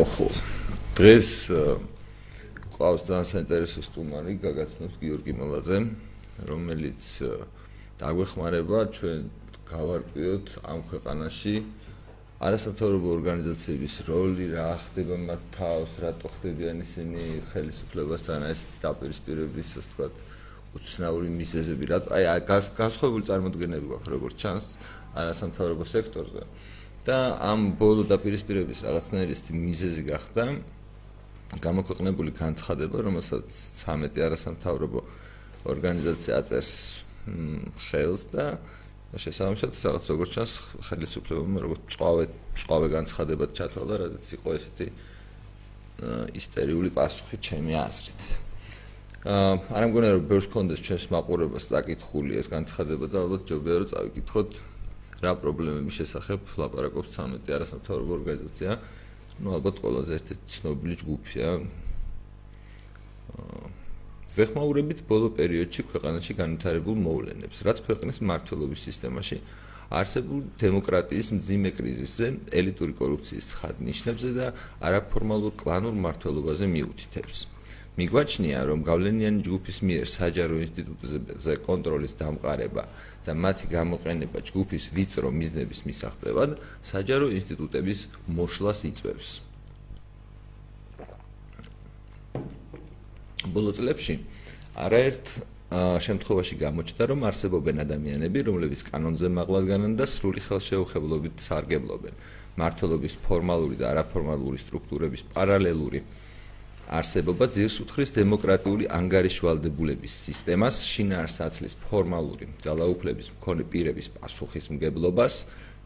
ხალხო. დღეს ყავს ძალიან საინტერესო სტუმარი, გაგაცნობს გიორგი მოლაძე, რომელიც დაგვეხმარება ჩვენ გავარკვიოთ ამ ქვეყანაში არასამთავრობო ორგანიზაციების როლი, რა ხდება მათ თავს, რატო ხდებიან ისინი ხელისუფლებასთან ეს დაპირისპირების, ასე ვთქვათ, უცნაური მიზეზები, რა აი გასხოვებული წარმოდგენები გვაქვს როგორც ჩანს არასამთავრობო სექტორზე. და ამ ბოლო დაპირისპირების რაღაცნაირი მიზეზი გახდა გამოქვეყნებული განცხადება, რომელსაც 13 არასამთავრობო ორგანიზაცია აწერს ხელს და შესაბამისად რაღაც როგორც ჩანს ხელისუფლებამ როგორც წვავე წვავე განცხადება ჩათვალა, რადგან იყო ესეთი ისტერიული პასუხი ჩემი აზრით. აა არ მგონია რომ ბევრს კონდეს ჩვენს მაყურებას დაკითხული ეს განცხადება და ალბათ ჯობია რომ წავიკითხოთ რა პრობლემების შესახებ ლაპარაკობს 13 არასამთავრობო ორგანიზაცია. ну ალბათ ყველაზე ერთ-ერთი ცნობილი ჯგუფია. ვეხმაურებით ბოლო პერიოდში ქვეყანაში განვითარებულ მოვლენებს, რაც ქვეყნის მართლობის სისტემაში არსებულ დემოკრატიის მძიმე კრიზისზე, ელიტური კორუფციის ცხადნიშნებზე და არაფორმალურ კლანურ მართლობაზე მიუთითებს. მიგვაჩნია, რომ გავლენიანი ჯგუფის მიერ საჯარო ინსტიტუტზე კონტროლის დამყარება და მათი გამოყენება ჯგუფის ვიწრო მიზნების მისაღწევად საჯარო ინსტიტუტების მოშლას იწვევს. ბოლო წლებში არაერთ შემთხვევაში გამოჩნდა, რომ არსებობენ ადამიანები, რომლებიც კანონზე მაღლადგანან და სრული ხელშეუხებლობით სარგებლობენ მართლობის ფორმალური და არაფორმალური სტრუქტურების პარალელური არსებობა ძირს უთხრის დემოკრატიული ანგარიშვალდებულების სისტემას, შინაარსაცლის ფორმალური ძალაუფლების მქონე პირების პასუხისმგებლობას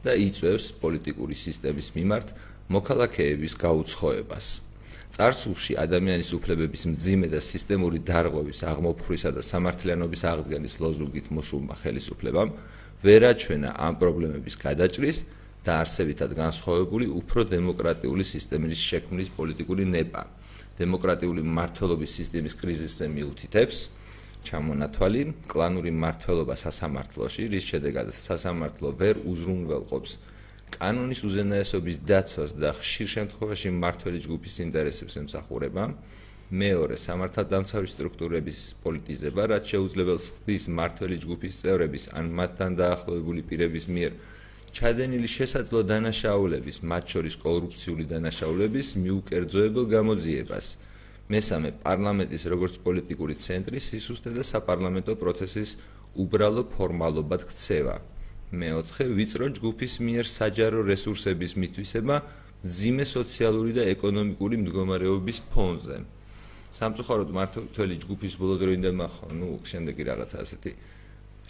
და იწევს პოლიტიკური სისტემის მიმართ მოქალაქეების გაუცხოებას. წარსულში ადამიანის უფლებების მძიმე და სისტემური დარღვევის აღმოფხრისა და სამართლიანობის აღდგენის ლოზუნგით მოსულმა ხელისუფლებამ ვერაჩვენა ამ პრობლემების გადაჭრის და არსებითად განსხვავებული უფრო დემოკრატიული სისტემის შექმნის პოლიტიკური ნება. დემოკრატიული მართლობის სისტემის კრიზისზე მიუთითებს. ჩამონათვალი კლანური მართლობა სასამართლოში რის შედეგადაც სასამართლო ვერ უზრუნველყოფს კანონის უზენაესობის დაცვას და ხშირ შემთხვევაში მართველი ჯგუფის ინტერესებს ემსახურება. მეორე სამართალდამცავი სტრუქტურების პოლიტიზება რაც შეუძლებელს ხდის მართველი ჯგუფის წევრების ან მათთან დაახლოებული პირების მიერ ჩადენილი შესაძლო დანაშაულების, მათ შორის კორუფციული დანაშაულების მიუკერძოებელ გამოძიებას. მესამე, პარლამენტის როგორც პოლიტიკური ცენტრის სისუსტე და საპარლამენტო პროცესის უბრალო ფორმალობად ქცევა. მეოთხე, ვიწრო ჯგუფის მიერ საჯარო რესურსების მითვისება ძიმე სოციალური და ეკონომიკური მდგომარეობის ფონზე. სამწუხაროდ მართლმსაჯული ჯგუფის ბოლოდროინდელმა ხო, ну, შემდეგი რაღაცა ასეთი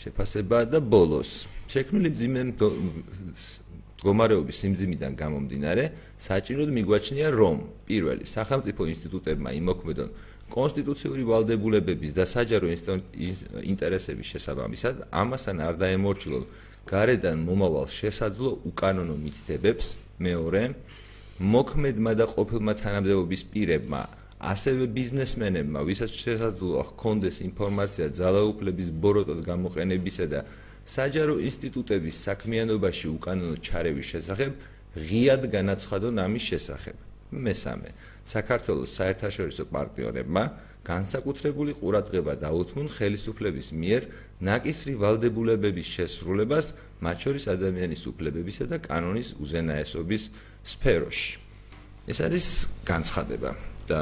შეფასება და ბოლოს. შექმნილი მძიმე მდგომარეობის სიმძიმიდან გამომდინარე საჭიროდ მიგვაჩნია რომ პირველი სახელმწიფო ინსტიტუტებმა იმოქმედონ კონსტიტუციური ვალდებულებების და საჯარო ინტერესების შესაბამისად ამასთან არ დაემორჩილონ გარედან მომავალ შესაძლო უკანონო მითითებებს მეორე მოქმედმა და ყოფილმა თანამდებობის პირებმა ასევე ბიზნესმენებმა, ვისაც შესაძლოა ჰქონდეს ინფორმაცია ძალაუფლების ბოროტად გამოყენებისა და საჯარო ინსტიტუტების საქმიანობაში უკანონო ჩარევის შესახებ, ღიად განაცხადონ ამის შესახებ. მესამე, საქართველოს საერთაშორისო პარტნიორებმა განსაკუთრებული ყურადღება დაუთმონ ხელისუფლების მიერ ნაკისრი ვალდებულებების შესრულებას, მათ შორის ადამიანის უფლებებისა და კანონის უზენაესობის სფეროში. ეს არის განცხადება და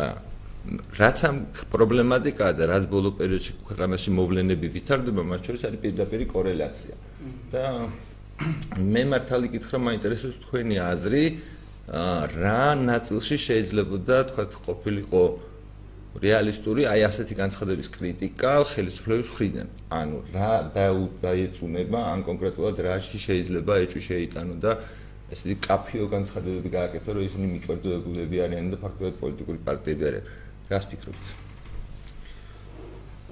რაც ამ პრობლემატიკაა და რაც ბოლო პერიოდში ქვეყანაში მოვლენები ვითარდება, მათ შორის არის პირდაპირი კორელაცია. და მე მართალი კითხრა, მაინტერესებს თქვენი აზრი, რა ნაწილში შეიძლებოდა თქვა ყოფილიყო რეალისტური აი ასეთი განცხადების კრიტიკა ხელისუფლების მხრიდან. ანუ რა დაეწუნება ან კონკრეტულად რაში შეიძლება ეჭვი შეიტანო და ესეთი კაფიო განცხადებები გააკეთო, რომ ისინი მიკვერძოებულები არიან და ფაქტობრივად პოლიტიკური პარტიები არიან. რას ფიქრობთ?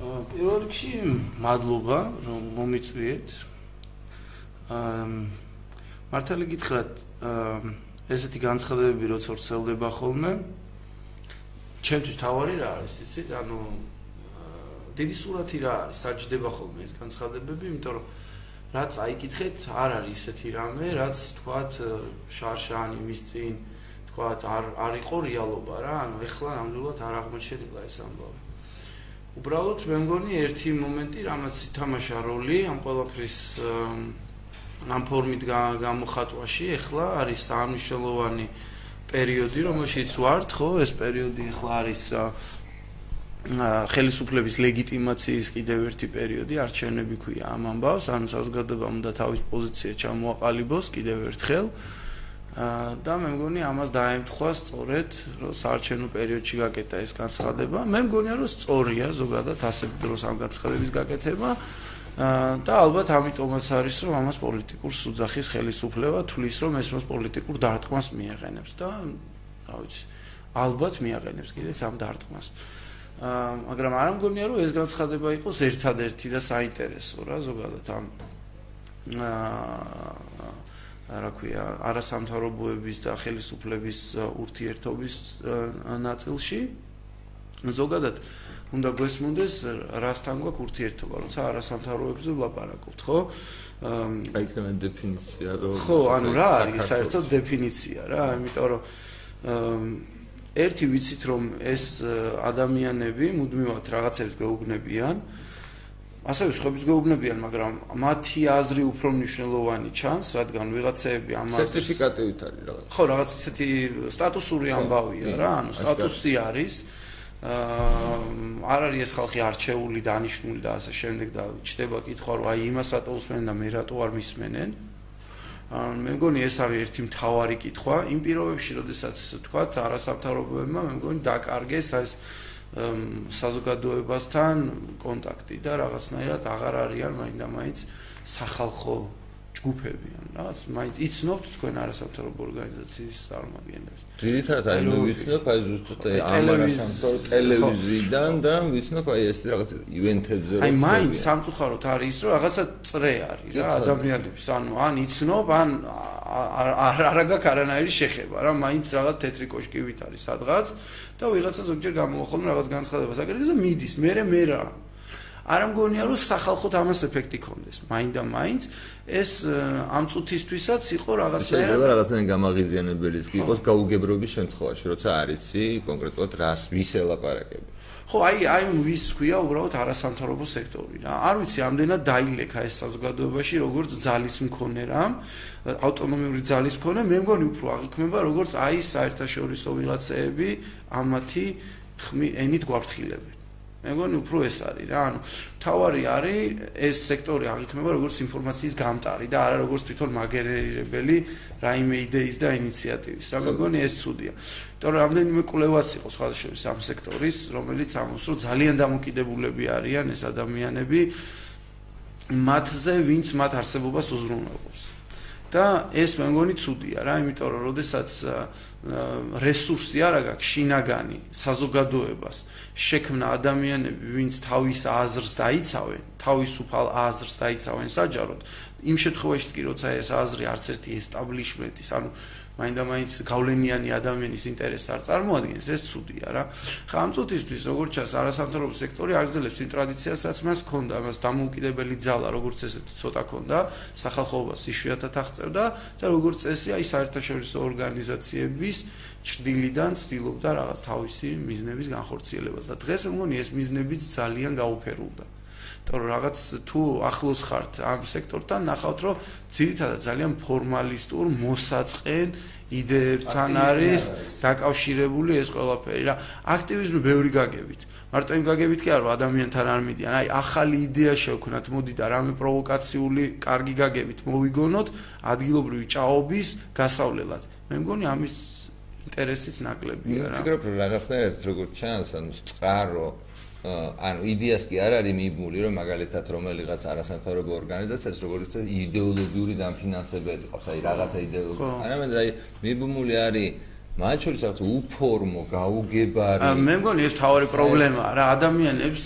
პირველ რიგში მადლობა რომ მომიწვიეთ. აა მართალი გითხრათ აა ესეთი განცხადებები როცა ვრცელდება ხოლმე ჩემთვის თავარი რა არის იცით? ანუ დიდი სურათი რა არის? საჭდება ხოლმე ეს განცხადებები, იმიტომ რომ რაც აიკითხეთ, არ არის ესეთი რამე, რაც თქვათ შარშან იმის წინ თქვა არ არ იყო რეალობა რა ანუ ეხლა ნამდვილად არ აღმოჩენილა ეს ამბავი. უბრალოდ მე მგონი ერთი მომენტი რამაც ითამაშა როლი ამ ყველაფრის ამ ფორმით გამოხატვაში ეხლა არის სამშელოვანი პერიოდი რომელშიც ვართ ხო? ეს პერიოდი ეხლა არის ხელისუფლების ლეგიტიმაციის კიდევ ერთი პერიოდი არჩევნები ქვია ამ ამბავს ანუ საზოგადოება უნდა თავის პოზიცია ჩამოაყალიბოს კიდევ ერთხელ და მე მგონი ამას დაემთხვა სწორედ რომ საარჩევნო პერიოდში გაკეთა ეს განცხადება. მე მგონია რომ სწორია ზოგადად ასე დროს ამ განცხადების გაკეთება. და ალბათ ამიტომაც არის რომ ამას პოლიტიკურ სუძახის ხელისუფლება თulis რომ ეს მას პოლიტიკურ დარტყმას მიაღენებს და რა ვიცი ალბათ მიაღენებს კიდეც ამ დარტყმას მაგრამ არ მგონია რომ ეს განცხადება იყოს ერთადერთი და საინტერესო რა ზოგადად ამ რა ქვია არასამთავრობოების და ხელისუფლების ურთიერთობის ნაწილში. ზოგადად უნდა გვესმოდეს რასთან გვაქვს ურთიერთობა როცა არასამთავრობოებზე ვლაპარაკობთ ხო? აი ეს დეფინიცია რომ ხო ანუ რა არის საერთოდ დეფინიცია რა იმიტომ რომ ერთი ვიცით რომ ეს ადამიანები მუდმივად რაღაცებს გვეუბნებიან ასევე სხვების გეუბნებიან, მაგრამ მათი აზრი უფრო მნიშვნელოვანი ჩანს, რადგან ვიღაცეები ამას სერტიფიკატივით არის რაღაც. ხო, რაღაც ისეთი სტატუსური ამბავია რა, ანუ სტატუსი არის. აა არ არის ეს ხალხი არჩეული, დანიშნული და ასე შემდეგ და ჩდება კითხვა, რომ აი იმას რატო უსმენენ და მე რატო არ მისმენენ? აა მე მგონი ეს არის ერთი მთავარი კითხვა. იმ პირობებში, როდესაც თქვა არასამთავრობოებმა მე მგონი დაკარგეს ეს საზოგადოებასთან კონტაქტი და რაღაცნაირად აღარ არიან მაინდა-მაინც სახალხო ჯგუფები ან რაღაც მაინც იცნობთ თქვენ არასამთავრობო ორგანიზაციის წარმომადგენლებს. ძირითადად აი მე ვიცნობ აი ზუსტად ამარასამთავრობო ტელევიზიიდან და ვიცნობ აი ეს რაღაც ივენთებზე რომ აი მაინც სამწუხაროდ არის რომ რაღაცა წრე არის რა ადამიანების ანუ ან იცნობ ან არ არ გაქვს არანაირი შეხება რა მაინც რაღაც თეთრი კოშკივით არის სადღაც და ვიღაცა ზოგჯერ გამოხოლმე რაღაც განცხადებას აკეთებს და მიდის მე მე რა არ მგონია რომ სახალხოთ ამას ეფექტი კონდეს მაინდა მაინც ეს ამ წუთისთვისაც იყო რაღაცა შეიძლება რაღაცა გამაღიზიანებელიც იყოს გაუგებრობის შემთხვევაში როცა არიცი კონკრეტულად რას ვის ელაპარაკები ხო, აი, აი ვის ქვია უბრალოდ არასამთავრობო სექტორი რა. არ ვიცი, ამდენად დაილექა ეს საზოგადოებაში, როგორც ძალის მქონე რა, ავტონომიური ძალის მქონე, მე მგონი უფრო აღიქმება, როგორც აი საერთაშორისო ვიღაცეები ამათი ხმი ენით გვაფრთხილები. მე მგონი უფრო ეს არის რა ანუ თავარი არის ეს სექტორი აღიქმება როგორც ინფორმაციის გამტარი და არა როგორც თვითონ მაგერირებელი რაიმე იდეის და ინიციატივის რა მე მგონი ეს ცუდია. იმიტომ რომ რამდენიმე კვლევაც იყო სხვადასხვა ამ სექტორის რომელიც ამბობს რომ ძალიან დამოკიდებულები არიან ეს ადამიანები მათზე ვინც მათ არსებობას უზრუნველყოფს და ეს მე მგონი ცუდია რა იმიტომ რომ ოდესაც რესურსი არ აქვს შინაგანი საზოგადოებას შექმნა ადამიანები ვინც თავის აზრს დაიცავენ თავისუფალ აზრს დაიცავენ საჯაროდ იმ შემთხვევაში კი როცა ეს აზრი არც ერთი ესტაბლიშმენტის ანუ მაინდა-მაინც გავლენიანი ადამიანის ინტერესს არ წარმოადგენს, ეს ცუდია რა. ხა ამ წუთისთვის როგორც ჩანს, არასამთავრობო სექტორი აგრძელებს იმ ტრადიციასაც მას ჰქონდა, მას დამოუკიდებელი ძალა, როგორც ესეთი ცოტა ჰქონდა, სახალხოობას იშვიათად აღწევდა და როგორც წესი, აი საერთაშორისო ორგანიზაციების ჭრდილიდან ცდილობდა რაღაც თავისი მიზნების განხორციელებას და დღეს მე მგონი ეს მიზნებიც ძალიან გაუფერულდა. იმიტომ რომ რაღაც თუ ახლოს ხართ ამ სექტორთან, ნახავთ რომ ძირითადად ძალიან ფორმალისტურ მოსაწყენ იდეებთან არის დაკავშირებული ეს ყველაფერი რა. აქტივიზმი ბევრი გაგებით. მარტო იმ გაგებით კი არა რომ ადამიანთან არ მიდიან. აი ახალი იდეა შევქნათ, მოდი და რამე პროვოკაციული კარგი გაგებით მოვიგონოთ ადგილობრივი ჭაობის გასავლელად. მე მგონი ამის ინტერესიც ნაკლებია რა. ვფიქრობ რომ რაღაცნაირად როგორც ჩანს, ანუ წყარო ანუ იდეას კი არ არის მიიბმული რომ მაგალითად რომელიღაც არასამთავრობო ორგანიზაციას როგორც იდეოლოგიური დამფინანსებელი ყავს აი რაღაცა იდეოლოგია. არამედ აი მიიბმული არის მათ შორის რაღაც უფორმო გაუგებარი. მე მგონი ეს თავარი პრობლემაა რა ადამიანებს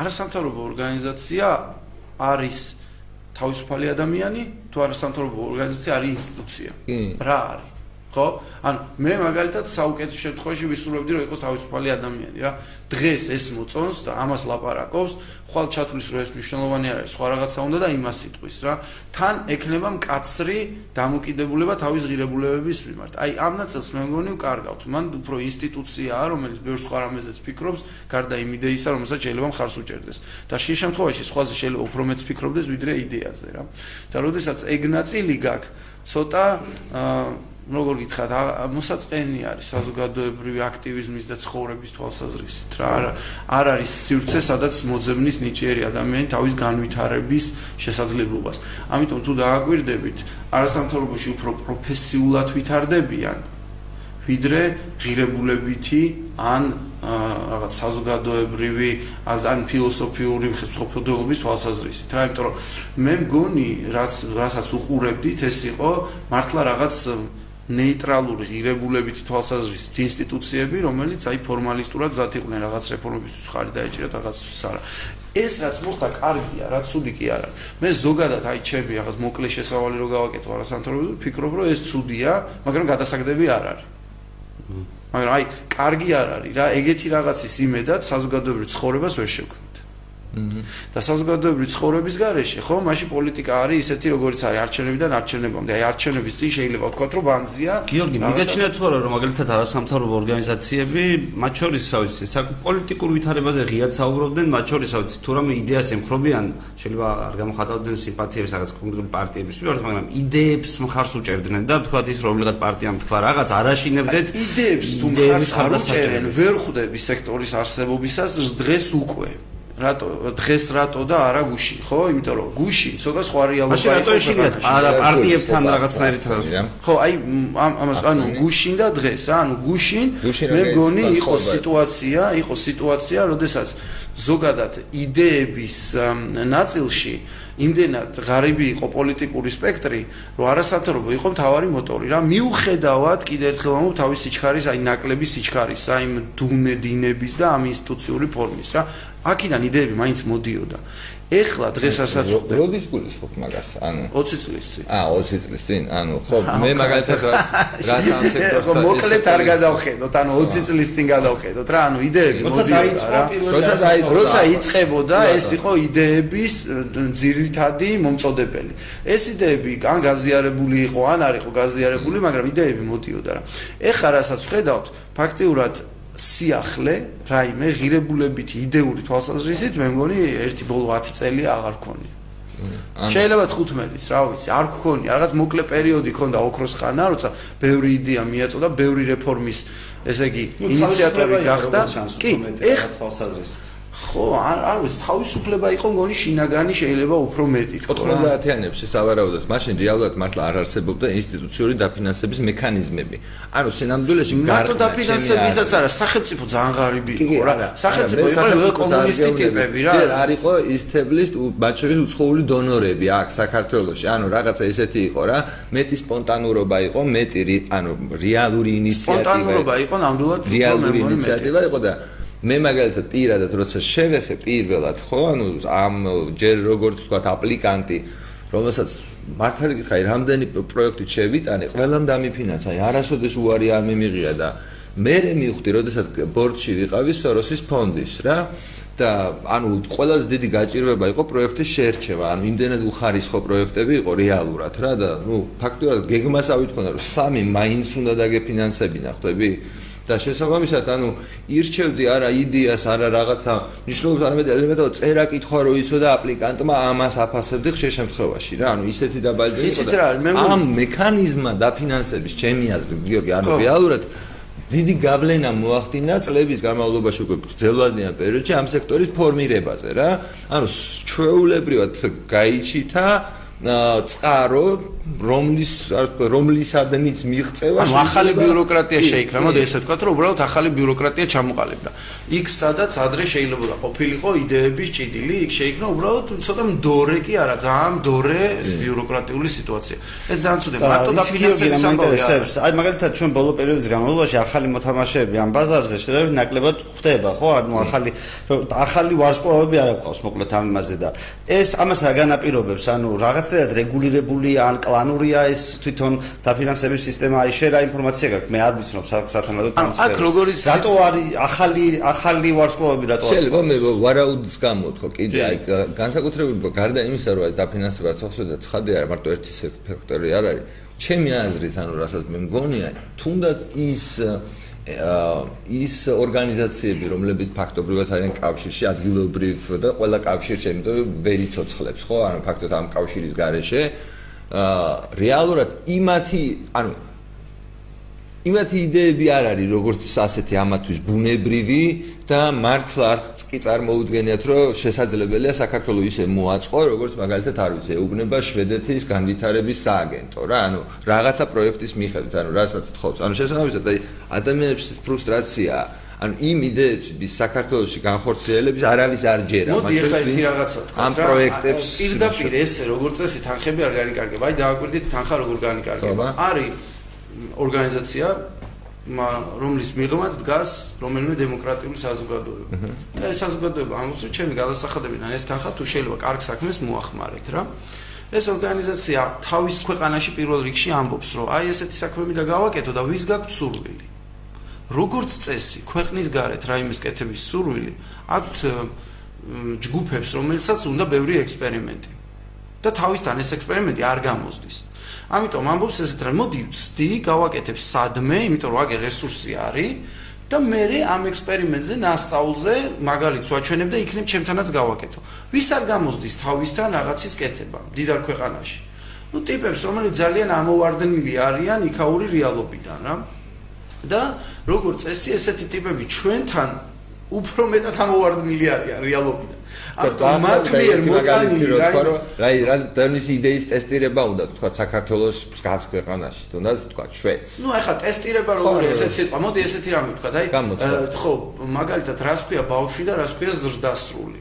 არასამთავრობო ორგანიზაცია არის თავისუფალი ადამიანი თუ არასამთავრობო ორგანიზაცია არის ინსტიტუცია. რა არის ხო? ანუ მე მაგალითად საუკეთესო შემთხვევაში ვისურვებდი რომ იყოს თავისუფალი ადამიანი რა. დღეს ეს მოწონს და ამას ლაპარაკობს, ხვალ ჩათulis რომ ეს მნიშვნელოვანი არის, სხვა რაღაცა უნდა და იმას იტყვის რა. თან ექნება მკაცრი დამოკიდებულება თავის ღირებულებების მიმართ. აი ამ ნაწილს მე მგონი ვკარგავთ. მან უფრო ინსტიტუციაა, რომელიც ბევრ სხვა რამეზეც ფიქრობს, გარდა იმ იდეისა, რომელსაც შეიძლება მხარს უჭერდეს. და შე შემთხვევაში სხვაზე შეიძლება უფრო მეც ფიქრობდეს ვიდრე იდეაზე რა. და როდესაც ეგ ნაწილი გაქვს, ცოტა აა როგორ გითხრათ, მოსაწყენი არის საზოგადოებრივი აქტივიზმის და ცხოვრების თვალსაზრისით რა. არ არ არის სივრცე, სადაც მოძებნის ნიჭიერი ადამიანი თავის განვითარების შესაძლებლობას. ამიტომ თუ დააკვირდებით, არასამთავრობოში უფრო პროფესიულად ვითარდებიან, ვიდრე ღირებულებითი ან რაღაც საზოგადოებრივი ან ფილოსოფიური ხელშეწყობილობის თვალსაზრისით რა, იმიტომ რომ მე მგონი, რაც რასაც უყურებდით, ეს იყო მართლა რაღაც ნეიტრალური ღირებულებითი თვალსაზრისით ინსტიტუციები, რომელიც აი ფორმალისტურად ზათ იყვნენ რაღაც რეფორმებისთვის ხარი დაეჭირათ რაღაცის არა. ეს რაც მოხდა კარგია, რაც ცუდი კი არა. მე ზოგადად აი ჩემი რაღაც მოკლე შესავალი რო გავაკეთო არასანთრობო, ფიქრობ რომ ეს ცუდია, მაგრამ გადასაგდები არ არის. მაგრამ აი კარგი არ არის რა, ეგეთი რაღაცის იმედად საზოგადოებრივ ცხოვრებას ვერ შევქმნით. და საზოგადოებრივი ცხოვრების გარეშე, ხო, მაშინ პოლიტიკა არის ისეთი, როგორც არის არჩევნებიდან არჩევნებამდე. აი არჩევნების წინ შეიძლება ვთქვათ, რომ ბანზია. გიორგი, მიგაჩნია თუ არა, რომ მაგალითად არასამთავრობო ორგანიზაციები, მათ შორის, რა ვიცი, საკოლიტიკურ ვითარებაზე ღიად საუბრობდნენ, მათ შორის, ვიცი, თუ რამე იდეას ემხრობიან, შეიძლება არ გამოხატავდნენ სიმპათიებს რაღაც კონკრეტული პარტიების მიმართ, მაგრამ იდეებს მხარს უჭერდნენ და თქვათ ის რომ რაღაც პარტიამ თქვა რაღაც არაშინებდეთ იდეებს თუ მხარს არ უჭერენ, ვერ ხვდები სექტორის არსებობისას დღეს უკვე. რატო დღეს რატო და არა გუში ხო? იმიტომ რომ გუში ცოტა სხვა რეალობა იყო რატო ეშინიათ არა პარტიებთან რაღაცნაირად ხო აი ამას ანუ გუშინ და დღეს რა ანუ გუშინ მე მგონი იყო სიტუაცია იყო სიტუაცია როდესაც ზოგადად იდეების ნაწილში იმდენად ღარიბი იყო პოლიტიკური სპექტრი, რომ არასათორობო იყო მთავარი მოტორი რა. მიუხედავად კიდე ერთხელ ამ თავის სიჩქარის, აი ნაკლები სიჩქარის, აი დუნე დინების და ამ ინსტიტუციური ფორმის რა. აქედან იდეები მაინც მოდიოდა. ეხლა დღესაც ხვდები. როდის გულისხმობ მაგას? ანუ 20 წლის წინ. აა 20 წლის წინ. ანუ ხო, მე მაგალითად რაც რაც ამ სექტორს ხო მოკლედ არ გადავხედოთ, ანუ 20 წლის წინ გადავხედოთ რა, ანუ იდეები მოდიოდა რა. როცა დაიწყო, როცა იწყებოდა, ეს იყო იდეების ძირითადი მომწოდებელი. ეს იდეები ან გაზიარებული იყო, ან არ იყო გაზიარებული, მაგრამ იდეები მოდიოდა რა. ეხლა რასაც ხედავთ, ფაქტიურად სიახლე, რაიმე ღირებულებითი იდეური თვალსაზრისით, მე მგონი ერთი ბოლო 10 წელი აღარ ქონია. შეიძლება 15-იც, რა ვიცი, არ გქონია, რაღაც მოკლე პერიოდი ქონდა ოქროს ხანა, როცა ბევრი იდეა მიაწოდა, ბევრი რეფორმის, ესე იგი, ინიციატორი გახდა. კი, ეხლა თვალსაზრისით ხო, არ არ ვიცი, თავისუფლება იყო მგონი შინაგანი შეიძლება უფრო მეტი თქო. 90-იანებში სავარაუდოდ მაშინ რეალურად მართლა არ არსებობდა ინსტიტუციური დაფინანსების მექანიზმები. ანუ სინამდვილეში გარტო დაფინანსებისაც არა, სახელმწიფო ძალიან ღარიბი იყო რა. სახელმწიფო იყო კომუნისტი ტიპები რა. არ იყო ის თებლის მათ შორის უცხოური დონორები აქ საქართველოში. ანუ რაღაცა ესეთი იყო რა. მეტი სპონტანურობა იყო, მეტი ანუ რეალური ინიციატივა. სპონტანურობა იყო ნამდვილად რეალური ინიციატივა იყო და მე მაგალითად პირადად როცა შევეხე პირველად ხო ანუ ამ ჯერ როგორც თქვა აპლიკანტი რომელსაც მართალი გითხარი რამდენი პროექტი შევიტანე ყველამ დამიფინანსა აი არასოდეს უარი არ მიმიღია და მე მივხვდი როდესაც ბორდში ვიყავი სოროსის ფონდის რა და ანუ ყველაზე დიდი გაჭირვება იყო პროექტის შეერჩევა ანუ იმდენად უხარისხო პროექტები იყო რეალურად რა და ნუ ფაქტობრივად გეგმასავით ქონდა რომ სამი მაინც უნდა დაგეფინანსებინა ხვდები და შესაბამისად ანუ ირჩევდი არა იდეას არა რაღაცა მნიშვნელობს არამედ ელემენტად წერა კითხვა რო იცოდა აპლიკანტმა ამას აფასებდი ხშირ შემთხვევაში რა. ანუ ისეთი დაბალები იყო ამ მექანიზმა დაფინანსების ჩემი აზრით გიორგი ანუ რეალურად დიდი გავლენა მოახდინა წლების განმავლობაში უკვე ძელვადიან პერიოდში ამ სექტორის ფორმირებაზე რა. ანუ ჩვეულებრივად გაიჩითა წყარო რომლის რომლისადმიც მიღწევა ანუ ახალი ბიუროკრატია შეიქმნა. მოდი ესე ვთქვა რომ უბრალოდ ახალი ბიუროკრატია ჩამოყალიბდა. იქ სადაც ადრე შეიძლება ყოფილიყო იდეების ჭიდილი იქ შეიქმნა უბრალოდ ცოტა მდორე კი არა ძალიან მდორე ბიუროკრატიული სიტუაცია. ეს ძალიან ცუდი მარტო დაფინანსების ამბავია. აი მაგალითად ჩვენ ბოლო პერიოდის განმავლობაში ახალი მოთამაშეები ამ ბაზარზე შეიძლება ნაკლებად ხდება ხო? ანუ ახალი ახალი ვარსკვლავები არ აქვს მოკლედ ამ იმაზე და ეს ამას რა განაპირობებს? ანუ რაღაც გაცდედათ რეგულირებული ან კლანურია ეს თვითონ დაფინანსების სისტემა? აი შე რა ინფორმაცია გაქვს? მე არ ვიცნობ სათანადო ტრანსფერი აქ როგორ ის რატო არის ახალი ახალი ვარსკვლავები რატო შეიძლება მე ვარაუდის გამოვთქო კიდე აი განსაკუთრებით გარდა იმისა რომ აი დაფინანსება ცოცხლი და ცხადია მარტო ერთი ფაქტორი არ არის ჩემი აზრით ანუ რასაც მე მგონია თუნდაც ის ის ორგანიზაციები, რომლებიც ფაქტობრივად არიან კავშირში, ადგილობრივ და ყველა კავშირში, იმიტომ ვერ იცოცხლებს, ხო? ანუ ფაქტობრივად ამ კავშირის გარეშე რეალურად იმათი, ანუ იმათი იდეები არ არის როგორც ასეთი ამათვის ბუნებრივი და მართლა არც კი წარმოუდგენიათ რომ შესაძლებელია საქართველოს ისე მოაწყო როგორც მაგალითად არ ვიცი ეუბნება შვედეთის განვითარების სააგენტო რა ანუ რაღაცა პროექტის მიხედვით ანუ რასაც თხოვს ანუ შესაძლოა და ადამიანების ფრუსტრაცია ანუ იმ იდეების საქართველოსი განხორციელების არავის არ ჯერა. მოდი ახლა ერთი რაღაცა თქვა. ამ პროექტებს პირდაპირ ესე როგორც წესი თანხები არ განიკარგება. აი დააკვირდით თანხა როგორ განიკარგება? არის ორგანიზაცია რომლის მიღმაც დგას რომელიმე დემოკრატიული საზოგადოება. და ეს საზოგადოება ამბობს, რომ ჩემი გადასახადებიდან ეს თანხა თუ შეიძლება კარგ საქმეს მოახმარეთ რა. ეს ორგანიზაცია თავის ქვეყანაში პირველ რიგში ამბობს, რომ აი ესეთი საქმეები და გავაკეთო და ვის გაქვთ სურვილი. როგორც წესი, ქვეყნის გარეთ რაიმეს კეთების სურვილი აქვთ ჯგუფებს, რომელსაც უნდა ბევრი ექსპერიმენტი. და თავისთან ეს ექსპერიმენტი არ გამოსდის. ამიტომ ამბობს ესეთ რა მოდი ვცდი გავაკეთებ სადმე იმიტომ რომ აგე რესურსი არის და მე ამ ექსპერიმენტზე ნასწავლზე მაგალითს ვაჩვენებ და იქნებ ჩემთანაც გავაკეთო ვის არ გამოსდის თავისთან რაღაცის კეთება დიდარ ქვეყანაში ну ტიპებს რომელიც ძალიან ამოვარდნილი არიან იქაური რეალობიდან რა და როგორც წესი ესეთი ტიპები ჩვენთან უფრო მეტად ამოვარდნილი არიან რეალობიდან ანუ მათ მიერ მოტანილი რა რა რა დერნის იდეის ტესტირება უნდა თქვა საქართველოს გას ქვეყანაში თუნდაც თქვა შვედს ну ახლა ტესტირება როგორია? ესეც სიტყვა მოდი ესეთი რამე თქვა აი ხო მაგალითად რას ქვია ბავშვი და რას ქვია ზრდასრული?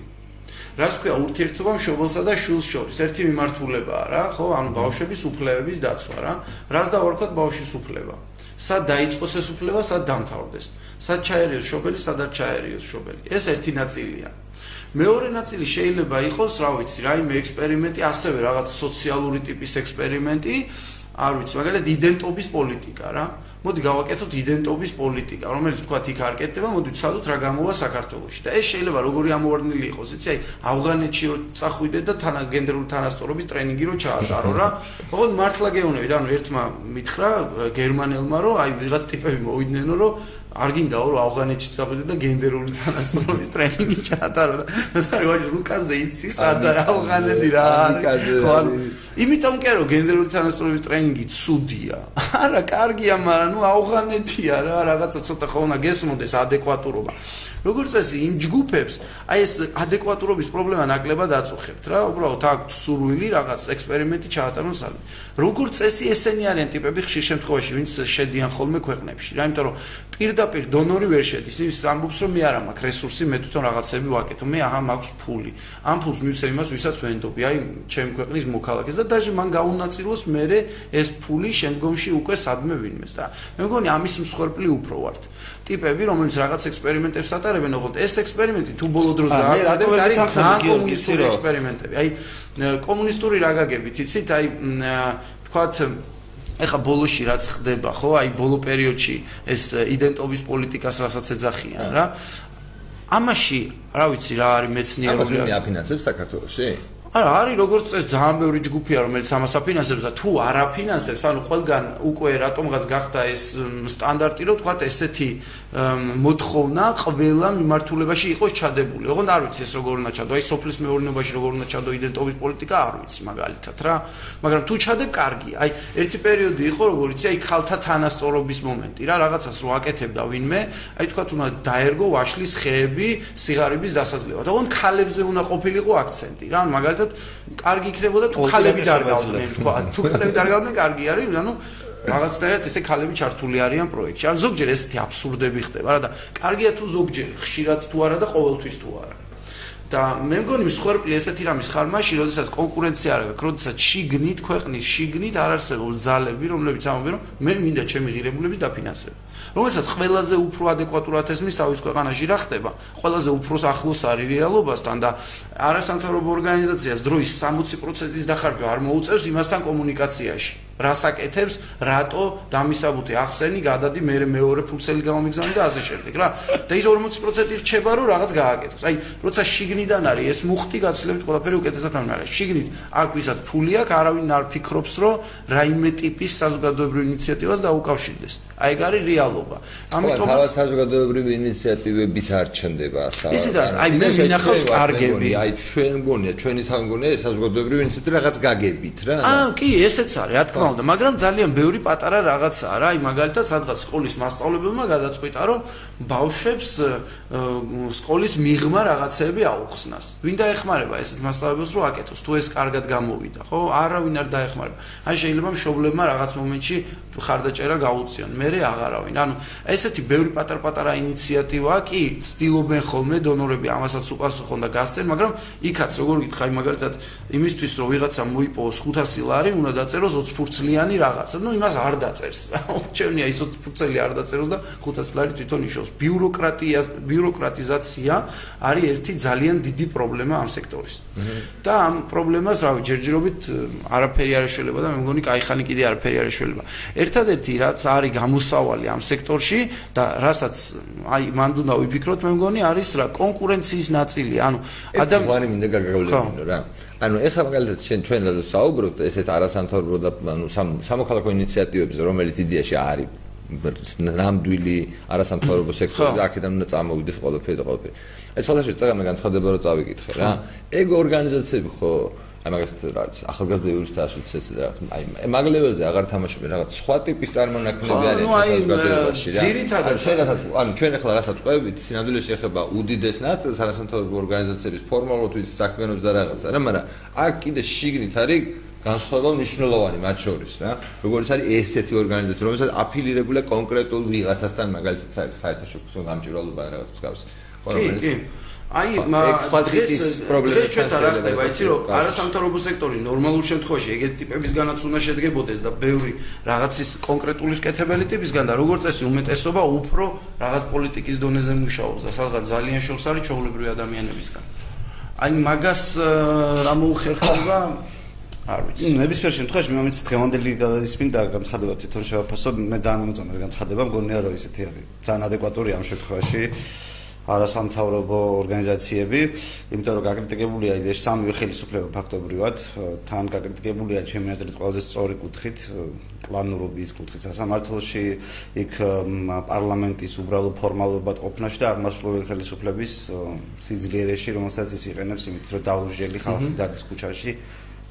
რას ქვია ურთიერთობა მშობელსა და შვილს შორის? ერთი მიმართულებაა რა ხო? ანუ ბავშვების უფლებების დაცვა რა. რას დავარქოთ ბავშვის უფლება სად დაიწყოს ეს უფლება სად დამთავრდეს. სად ჩაერიოს შობელი სადაც ჩაერიოს შობელი. ეს ერთი ნაწილია. მეორე ნაწილი შეიძლება იყოს, რა ვიცი, რაიმე ექსპერიმენტი, ასევე რაღაც სოციალური ტიპის ექსპერიმენტი, არ ვიცი, მაგალითად იდენტობის პოლიტიკა რა. მოდი გავაკეთოთ იდენტობის პოლიტიკა, რომელიც თქვა იქ არ კეთდება, მოდი ვცადოთ რა გამოვა საქართველოში. და ეს შეიძლება როგორი ამოვარდნილი იყოს, იცი, აი, ავღანეთში რო წახვიდე და თანა გენდერული თანასწორობის ტრენინგი რო ჩაატარო რა. ოღონდ მართლა გეუბნები, ანუ ერთმა მითხრა გერმანელმა, რომ აი, ვიღაც ტიპები მოვიდნენ, რომ არ გინდაო რომ ავღანეთში წახვიდე და გენდერული თანასწორობის ტრენინგი ჩაატარო და როგორ რუკაზე იცი სადა ავღანეთი რა. ხო იმიტომ კი რომ გენდერული თანასწორობის ტრენინგი ცუდია. არა კარგია მაგრამ ნუ ავღანეთია რა რაღაცა ცოტა ხო უნდა გესმოდეს ადეკვატურობა როგორც წესი იმ ჯგუფებს აი ეს ადეკვატურობის პრობლემა ნაკლებად აწუხებთ რა. უბრალოდ აქვთ სურვილი რაღაც ექსპერიმენტი ჩაატარონ სალე როგორც წესი ესენი არიან ტიპები ხშირ შემთხვევაში ვინც შედიან ხოლმე ქვეყნებში რა. იმიტომ რომ პირდაპირ დონორი ვერ შედის. ის ამბობს რომ მე არა მაქვს რესურსი მე თვითონ რაღაცები ვაკეთო. მე აღარ მაქვს ფული. ამ ფულს მივცემ იმას ვისაც ვენდობი. აი ჩემი ქვეყნის მოქალაქეს და დაჟე მან გაუნაწილოს მე ეს ფული შემდგომში უკვე სადმე ვინმეს და მე მგონი ამის მსხვერპლი უფრო ვართ. ტიპები რომელიც რაღაც ექსპერიმენტებს ატარებენ ოღონდ ეს ექსპერიმენტი თუ ბოლო დროს დააკეთებენ არის ძალიან კომუნისტური ექსპერიმენტები. აი კომუნისტური რა გაგებით იცით? აი თქვათ ეხა ბოლოში რაც ხდება ხო? აი ბოლო პერიოდში ეს იდენტობის პოლიტიკას რასაც ეძახიან რა? ამაში რა ვიცი რა არის მეცნიერული ამას მიაფინანსებს საქართველოსში არა, არის როგორც წეს ძალიან ბევრი ჯგუფია, რომელიც ამას აფინანსებს და თუ არ აფინანსებს, ანუ ყველგან უკვე რატომღაც გახდა ეს სტანდარტი, რომ თქვა ესეთი მოთხოვნა ყველა მიმართულებაში იყოს ჩადებული. ოღონდ არ ვიცი ეს როგორ უნდა ჩადო, აი სოფლის მეურნეობაში როგორ უნდა ჩადო იდენტობის პოლიტიკა, არ ვიცი მაგალითად რა. მაგრამ თუ ჩადებ, კარგია. აი ერთი პერიოდი იყო, როგორ იცი, აი ხალთა თანასწორობის მომენტი რა, რაღაცას რო აკეთებდა ვინმე, აი თქვა უნდა დაერგო ვაშლის ხეები სიგარების დასაძლევად. ოღონდ ქალებზე უნდა ყოფილიყო აქცენტი რა, მაგალითად მაგალითად კარგი იქნებოდა თუ ხალები დარგავდნენ. თქვა თუ ხალები დარგავდნენ კარგი არის ანუ რაღაცნაირად ესე ხალები ჩართული არიან პროექტში. ან ზოგჯერ ესეთი აბსურდები ხდება რა და კარგია თუ ზოგჯერ ხშირად თუ არა და ყოველთვის თუ არა. და მე მგონი მსხვერპლი ესეთი რამის ხარ მაშინ, როდესაც კონკურენცია არ აქვს, როდესაც შიგნით ქვეყნის შიგნით არ არსებობს ძალები, რომლებიც ამბობენ, რომ მე მინდა ჩემი ღირებულების დაფინანსება. რომელსაც ყველაზე უფრო ადეკვატურად ესმის თავის ქვეყანაში რა ხდება, ყველაზე უფრო ახლოს არის რეალობასთან და არასამთავრობო ორგანიზაციას დროის 60%-ის დახარჯვა არ მოუწევს იმასთან კომუნიკაციაში. რასაკეთებს, რატო დამისაბუთე ახსენი, გადადი მე მეორე ფუქსელი გამომიგზავნე და ასე შემდეგ რა. და ის 40% რჩება რომ რაღაც გააკეთოს. აი, როცა შიგნიდან არის ეს მუხტი გაცილებით ყველაფერი უკეთესად არის. შიგნით აქ ვისაც ფული აქვს, არავინ არ ფიქრობს რომ რაიმე ტიპის საზოგადოებრივი ინიციატივას დაუკავშირდეს. აი, ეგ არის რეალობა. ამიტომ თავად საზოგადოებრივი ინიციატივებიც არ ჩნდება სა. ისიც არის, აი მე მინახავს კარგები. აი ჩვენ მგონია, ჩვენი თან მგონია საზოგადოებრივი ინიციატივა რაღაც გაგებით რა. აა, კი, ესეც არის, რა თქმა უნდა, მაგრამ ძალიან ბევრი პატარა რაღაცაა რა, აი მაგალითად სადღაც სკოლის მასწავლებელმა გადაწყვიტა, რომ ბავშვებს სკოლის მიღმა რაღაცები აუხსნას. ვინ დაეხმარება ესეთ მასწავლებელს რომ აკეთოს, თუ ეს კარგად გამოვიდა, ხო? არავინ არ დაეხმარება. აი შეიძლება მშობლებმა რაღაც მომენტში მხარდაჭერა გაუწიონ. მერე აღარავინ. ანუ ესეთი ბევრი პატარ-პატარა ინიციატივა კი ცდილობენ ხოლმე დონორები ამასაც უპასუხონ და გასცენ, მაგრამ იქაც როგორ გითხარი მაგალითად იმისთვის რომ ვიღაცამ მოიპოვოს 500 ლარი, უნდა დაწეროს 20-ფურცლიანი რაღაცა. ნუ იმას არ დაწერს. უჩვენია ის 20-ფურცელი არ დაწეროს და 500 ლარი თვითონ იშოვს. ბიუროკრატია ბიუროკრატიზაცია არის ერთი ძალიან დიდი პრობლემა ამ სექტორის. და ამ პრობლემას, რავი, ჯერჯერობით hm, არაფერი არ ეშველება და მე მგონი кайხანი კიდე არაფერი არ ეშველება. ერთადერთი რაც არის გამოსავალი ამ სექტორში და რასაც აი მანდ უნდა ვიფიქროთ მე მგონი არის რა კონკურენციის ნაწილი. ანუ ადამიანი მინდა გაგავლებინო რა. ანუ ეხლა მაგალითად ჩვენ ჩვენ რა საუბრობთ ესეთ არასამთავრობო და ანუ სამოქალაქო ინიციატივებზე რომელიც იდეაში არის ნამდვილი არასამთავრობო სექტორი და აქედან უნდა წამოვიდეს ყველაფერი და ყველაფერი. ეს ხოლმე წეგამე განცხადება რო წავიკითხე რა. ეგ ორგანიზაციები ხო აი მაგას რაღაც ახალგაზრდა იურისტთა ასოციაცია და რაღაც აი მაგლებელზე აღარ თამაშობენ რაღაც სხვა ტიპის წარმონაქმნები არის საზოგადოებაში რა. ძირითადად ჩვენ რასაც ანუ ჩვენ ახლა რასაც ყვებით სინამდვილეში ეხება უდიდეს ნაწილს არასამთავრობო ორგანიზაციების ფორმალურად ვიცი საქმიანობს და რაღაცა რა მაგრამ აქ კიდე შიგნით არის განსხვავება მნიშვნელოვანი მათ შორის რა. როგორც არის ესეთი ორგანიზაცია რომელსაც აფილირებულია კონკრეტულ ვიღაცასთან მაგალითად საერთაშორისო გამჭირვალობა რაღაც მსგავს კი კი აი დღეს პრობლემა ჩვენთან რა ხდება იცი რომ არასამთავრობო სექტორი ნორმალურ შემთხვევაში ეგეთი ტიპებისგანაც უნდა შედგებოდეს და ბევრი რაღაცის კონკრეტული სკეთებელი ტიპისგან და როგორც წესი უმეტესობა უფრო რაღაც პოლიტიკის დონეზე მუშაობს და სადღაც ძალიან შორს არის ჩვეულებრივი ადამიანებისგან. აი მაგას რა მოუხერხება არ ვიცი. ნებისმიერ შემთხვევაში მე მომიცი დღევანდელი გადაისმინ და განცხადება თვითონ შევაფასო მე ძალიან მომწონს განცხადება მგონია რომ ისეთი არის. ძალიან ადეკვატური ამ შემთხვევაში არასამთავრობო ორგანიზაციები, იმიტომ რომ გაკრიტიკებულია ის სამი ხელისუფლება ფაქტობრივად, თან გაკრიტიკებულია ჩემი აზრით ყველაზე სწორი კუთხით, კლანურობის კუთხით სასამართლოში, იქ პარლამენტის უბრალო ფორმალობად ყოფნაში და აღმასრულებელი ხელისუფლების სიძლიერეში, რომელსაც ის იყენებს იმით, რომ დაუჟელი ხალხი დადის ქუჩაში,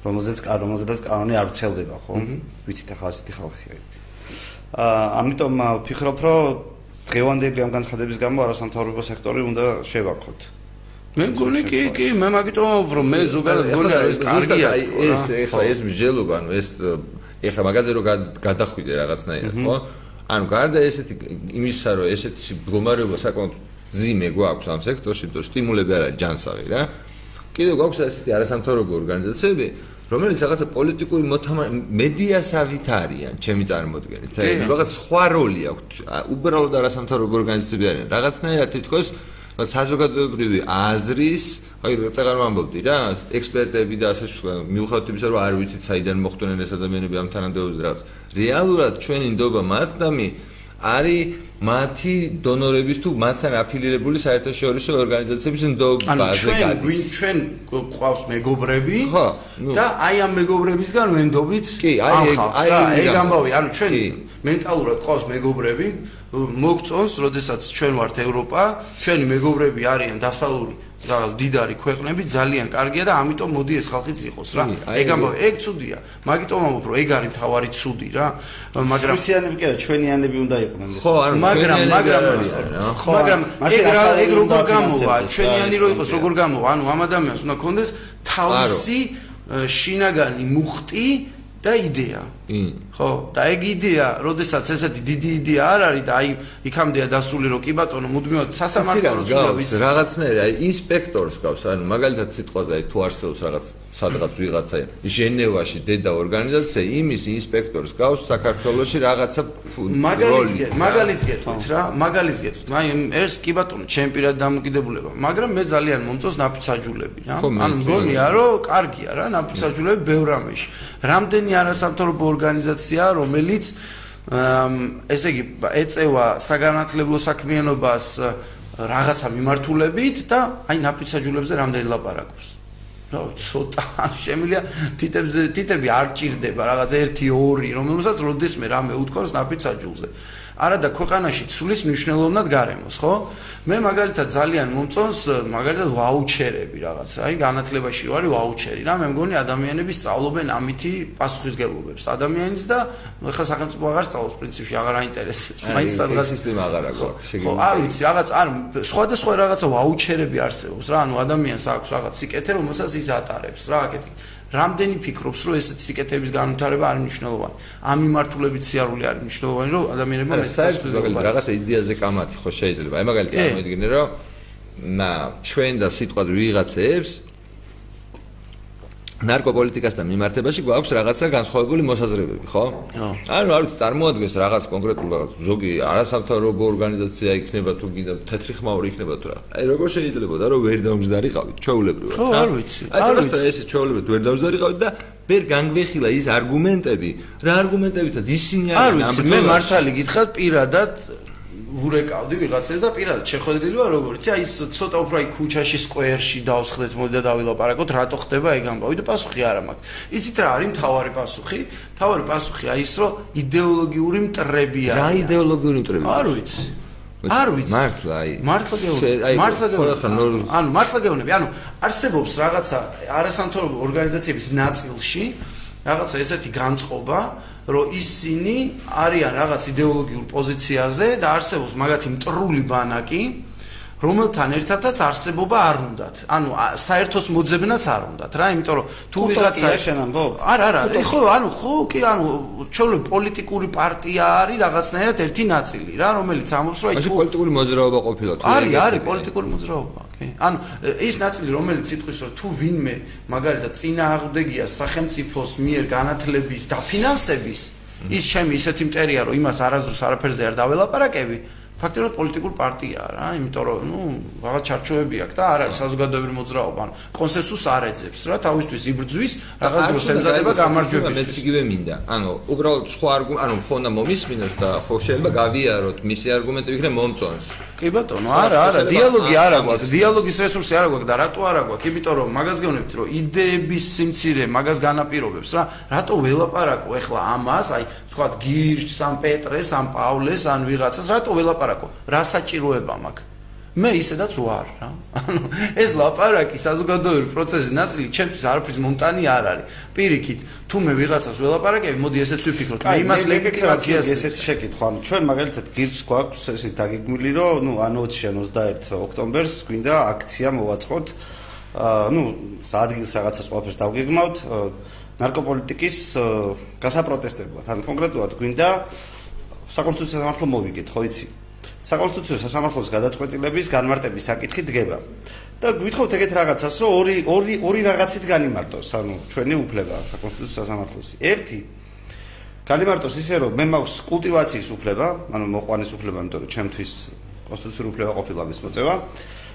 რომელზეც რომელზედაც კანონი არ ვრცელდება, ხო? ვიცით ახლა ასეთი ხალხია. აა ამიტომ ვფიქრობ, რომ დღევანდელი ამ განცხადების გამო არასამთავრობო სექტორი უნდა შევაქოთ. მე მგონი კი კი მე მაგიტომ რომ მე ზოგადად მგონი რომ ეს კარგია ეს ეხლა ეს მსჯელობა ანუ ეს ეხლა მაგაზე რომ გადახვიდე რაღაცნაირად ხო ანუ გარდა ესეთი იმისა რომ ესეთი მდგომარეობა საკმაოდ ძიმე გვაქვს ამ სექტორში და სტიმულები არა ჯანსაღი რა კიდევ გვაქვს ესეთი არასამთავრობო ორგანიზაციები რომელიც რაღაცა პოლიტიკური მედიასავით არიან, ჩემი წარმოდგენით. აი, რაღაც სხვა როლი აქვს. უბრალოდ არასამთავრობო ორგანიზაციები არიან. რაღაცნაირად თითქოს საზოგადოებრივი აზრის, აი, წეგარ მომბობდი რა, ექსპერტები და ასე სხვა, მიუხედავად იმისა, რომ არ ვიცით საიდან მოხვდნენ ეს ადამიანები ამ თანამდებობაზე რაღაც. რეალურად ჩვენი ნდობა მათ და მე არის მათი დონორების თუ მათთან აფილირებული საერთაშორისო ორგანიზაციების ნდობაზე გადის. ჩვენ ჩვენ ყავს მეგობრები და აი ამ მეგობრებისგან ვენდობით კი აი აი ეგ ამბავი. ანუ ჩვენ მენტალურად ყავს მეგობრები მოგწონს, როდესაც ჩვენ ვართ ევროპა, ჩვენი მეგობრები არიან დასავლური რაღაც დიდარი ქვეყნები ძალიან კარგია და ამიტომ მოდი ეს ხალხიც იყოს რა. ეგ ამბობ, ეგ ცუდია. მაგიტომ ამბობ, რომ ეგ არის თავარი ცუდი რა. მაგრამ სუისიანები კი არა, ჩვენიანები უნდა იყვნენ. ხო, ანუ მაგრამ მაგრამ ხო, მაგრამ ეგ რა ეგ როგორ გამოვა? ჩვენიანი რო იყოს, როგორ გამოვა? ანუ ამ ადამიანს უნდა კონდეს თავისი შინაგანი მუხტი და იდეა. ხო და ეგ იდეა, როდესაც ესეთი დიდი იდეა არ არის და აი იქამდეა დასული რომ კი ბატონო მუდმივად სასამართლოს გავს რაღაც მე აი ინსპექტორს გავს ანუ მაგალითად სიტყვაზე აი თუ არსებობს რაღაც სადღაც ვიღაცა ჟენევაში დედა ორგანიზაცია იმის ინსპექტორს გავს საქართველოსში რაღაცა მაგალითს მაგალითს გეტყვით რა მაგალითს გეტყვით. აი ეს კი ბატონო ჩემპირად დამოკიდებულება მაგრამ მე ძალიან მომწონს ნაფიცაჯულები რა. ანუ მგონია რომ კარგია რა ნაფიცაჯულები ბევრ ამაში. რამდენი არასამთავრობო ორგანიზაცია რომელიც ესე იგი ეწევა საგანათლებლო საქმიანობას რაღაცა მიმართულებით და აი ნაფიცაჯულებზე რამდენი ლაპარაკობს. რა ცოტა შემილია თითებზე თითები არ ჭირდება რაღაც 1 2 რომელსაც როდესმე რამე უთქავს ნაფიცაჯულზე არადა ქვეყანაში ცulis მნიშვნელოვნად გარემოს, ხო? მე მაგალითად ძალიან მომწონს მაგალითად ვაუჩერები რაღაც. აი განათლებაში რო არის ვაუჩერი რა, მე მგონი ადამიანები სწავლობენ ამითი პასუხისგებლობებს. ადამიანის და ხა სახელმწიფო აღარ სწავლობს პრინციპში, აღარ აინტერესებს. მაინც რაღაც სისტემა აღარ აქვს. ხო, არ ვიცი, რაღაც არ სხვადასხვა რაღაცა ვაუჩერები არსებობს რა, ანუ ადამიანს აქვს რაღაც სიკეთე, რომელსაც ის ატარებს რა, აკეთი. რამდენი ფიქრობს, რომ ესეთი სიკეთების განვითარება არის მნიშვნელოვანი? ამ მიმართულებით სიარული არის მნიშვნელოვანი, რომ ადამიანებმა მეცეს რაღაც იდეაზე კამათი ხო შეიძლება. აი მაგალითად წარმოიდგინე, რომ ნა ჩვენ და სიტყვაზე ვიღაცებს ნარკოპოლიტიკასთან მიმართებაში გვაქვს რაღაცა განსხვავებული მოსაზრებები, ხო? ხო. ანუ არ ვიცი, წარმოადგენს რაღაც კონკრეტულ რაღაც ზოგი არასამთავრობო ორგანიზაცია იქნება თუ გინდა თეთრი ხმაური იქნება თუ რა. აი როგორ შეიძლება და რომ ვერ დამჯდარიყავით, ჩვეულებრივად, ხო? არ ვიცი. არ ვიცი, ეს ჩვეულებრივად ვერ დამჯდარიყავით და ვერ განგვეხილა ის არგუმენტები, რა არგუმენტებითაც ისინი არიან ამ მე მართალი გითხრათ პირადად ვურეკავდი ვიღაცას და პირადად შეხვედრილი ვარ როგორც აი ის ცოტა უფრო აი ქუჩაში სკვერში დავსხდეთ მოდი და დავილაპარაკოთ რატო ხდება ეგ ამბავი და პასუხი არა მაქვს. იცით რა არის მთავარი პასუხი? მთავარი პასუხი აი ის რომ იდეოლოგიური მტრები არის რა იდეოლოგიური მტრები? არ ვიცი. არ ვიცი. მართლა აი მართლა გეუბნები. მართლა გეუბნები. ანუ მართლა გეუბნები. ანუ არსებობს რაღაცა არასამთავრობო ორგანიზაციების ნაწილში რაღაცა ესეთი განწყობა რომ ისინი არიან რაღაც იდეოლოგიურ პოზიციაზე და არსებობს მაგათი მტრული ბანაკი, რომელთან ერთადაც არსებობა არ უნდათ. ანუ საერთოს მოძებნაც არ უნდათ რა, იმიტომ რომ თუ ვიღაცა შენამბო? არა, არა, ხო, ანუ ხო, კი, ანუ ჩვეულებრივ პოლიტიკური პარტია არის რაღაცნაირად ერთი ნაწილი რა, რომელიც ამბობს რომ აი თუ პოლიტიკური მოძრაობა ყოფილა თუ არის, არის პოლიტიკური მოძრაობა. ანუ ის ნაწილი რომელიც იტყვის რომ თუ ვინმე მაგალითად წინააღმდეგია სახელმწიფოს მიერ განათლების დაფინანსების ის ჩემი ისეთი მტერია რომ იმას არასდროს არაფერზე არ დაველაპარაკები ფაქტობრივად პოლიტიკურ პარტიაა რა, იმიტომ რომ ნუ რაღაც ჩარჩოები აქვს და არ არის საზოგადოებრივი მოძრაობა, ანუ კონსენსუსს არ ეძებს რა, თავისთვის იბრძვის რაღაც დროს ემზადება გამარჯვების. მეც იგივე მინდა. ანუ უბრალოდ სხვა არგუმენტი, ანუ ხო უნდა მომისმინოს და ხო შეიძლება გავიაროთ მისი არგუმენტები იქნება მომწონს. კი ბატონო, არა, არა, დიალოგი არ აქვს, დიალოგის რესურსი არ აქვს და რატო არ აქვს? იმიტომ რომ მაგას გეუბნებით, რომ იდეების სიმცირე მაგას განაპირობებს რა, რატო ველაპარაკო ახლა ამას, აი თქვა გირჩ, სამ პეტრეს, ამ პავლეს, ან ვიღაცას, რატო ველაპარაკო ლაპარაკო, რა საჭიროება მაქვს? მე ისედაც ვარ რა. ანუ ეს ლაპარაკი საზოგადოებრივი პროცესის ნაწილი ჩემთვის არაფრის მონტანი არ არის. პირიქით, თუ მე ვიღაცას ველაპარაკები, მოდი ესეც ვიფიქროთ. მე იმას ლეგიტიმაციას ესეთი შეკითხვა. ჩვენ მაგალითად გირჩ გვაქვს ესე დაგეგმილი, რომ ნუ ანოციან 21 ოქტომბერს გვინდა აქცია მოვაწყოთ. აა ნუ ადგილს რაღაცას ყველაფერს დავგეგმავთ ნარკოპოლიტიკის გასაპროტესტებლად. ანუ კონკრეტულად გვინდა საკონსტიტუციო სამართლო მოვიგეთ, ხო იცი? საკონსტიტუციო სასამართლოს გადაწყვეტილების განმარტების საკითხი დგება. და გვითხოვთ ეგეთ რაღაცას, რომ ორი ორი ორი რაღაცით განიმარტოს, ანუ ჩვენი უფლება საკონსტიტუციო სასამართლოსი. ერთი განიმარტოს ისე, რომ მე მაქვს კულტივაციის უფლება, ანუ მოყვანის უფლება, იმიტომ რომ ჩემთვის კონსტიტუციური უფლება ყოფილა მის მოწევა.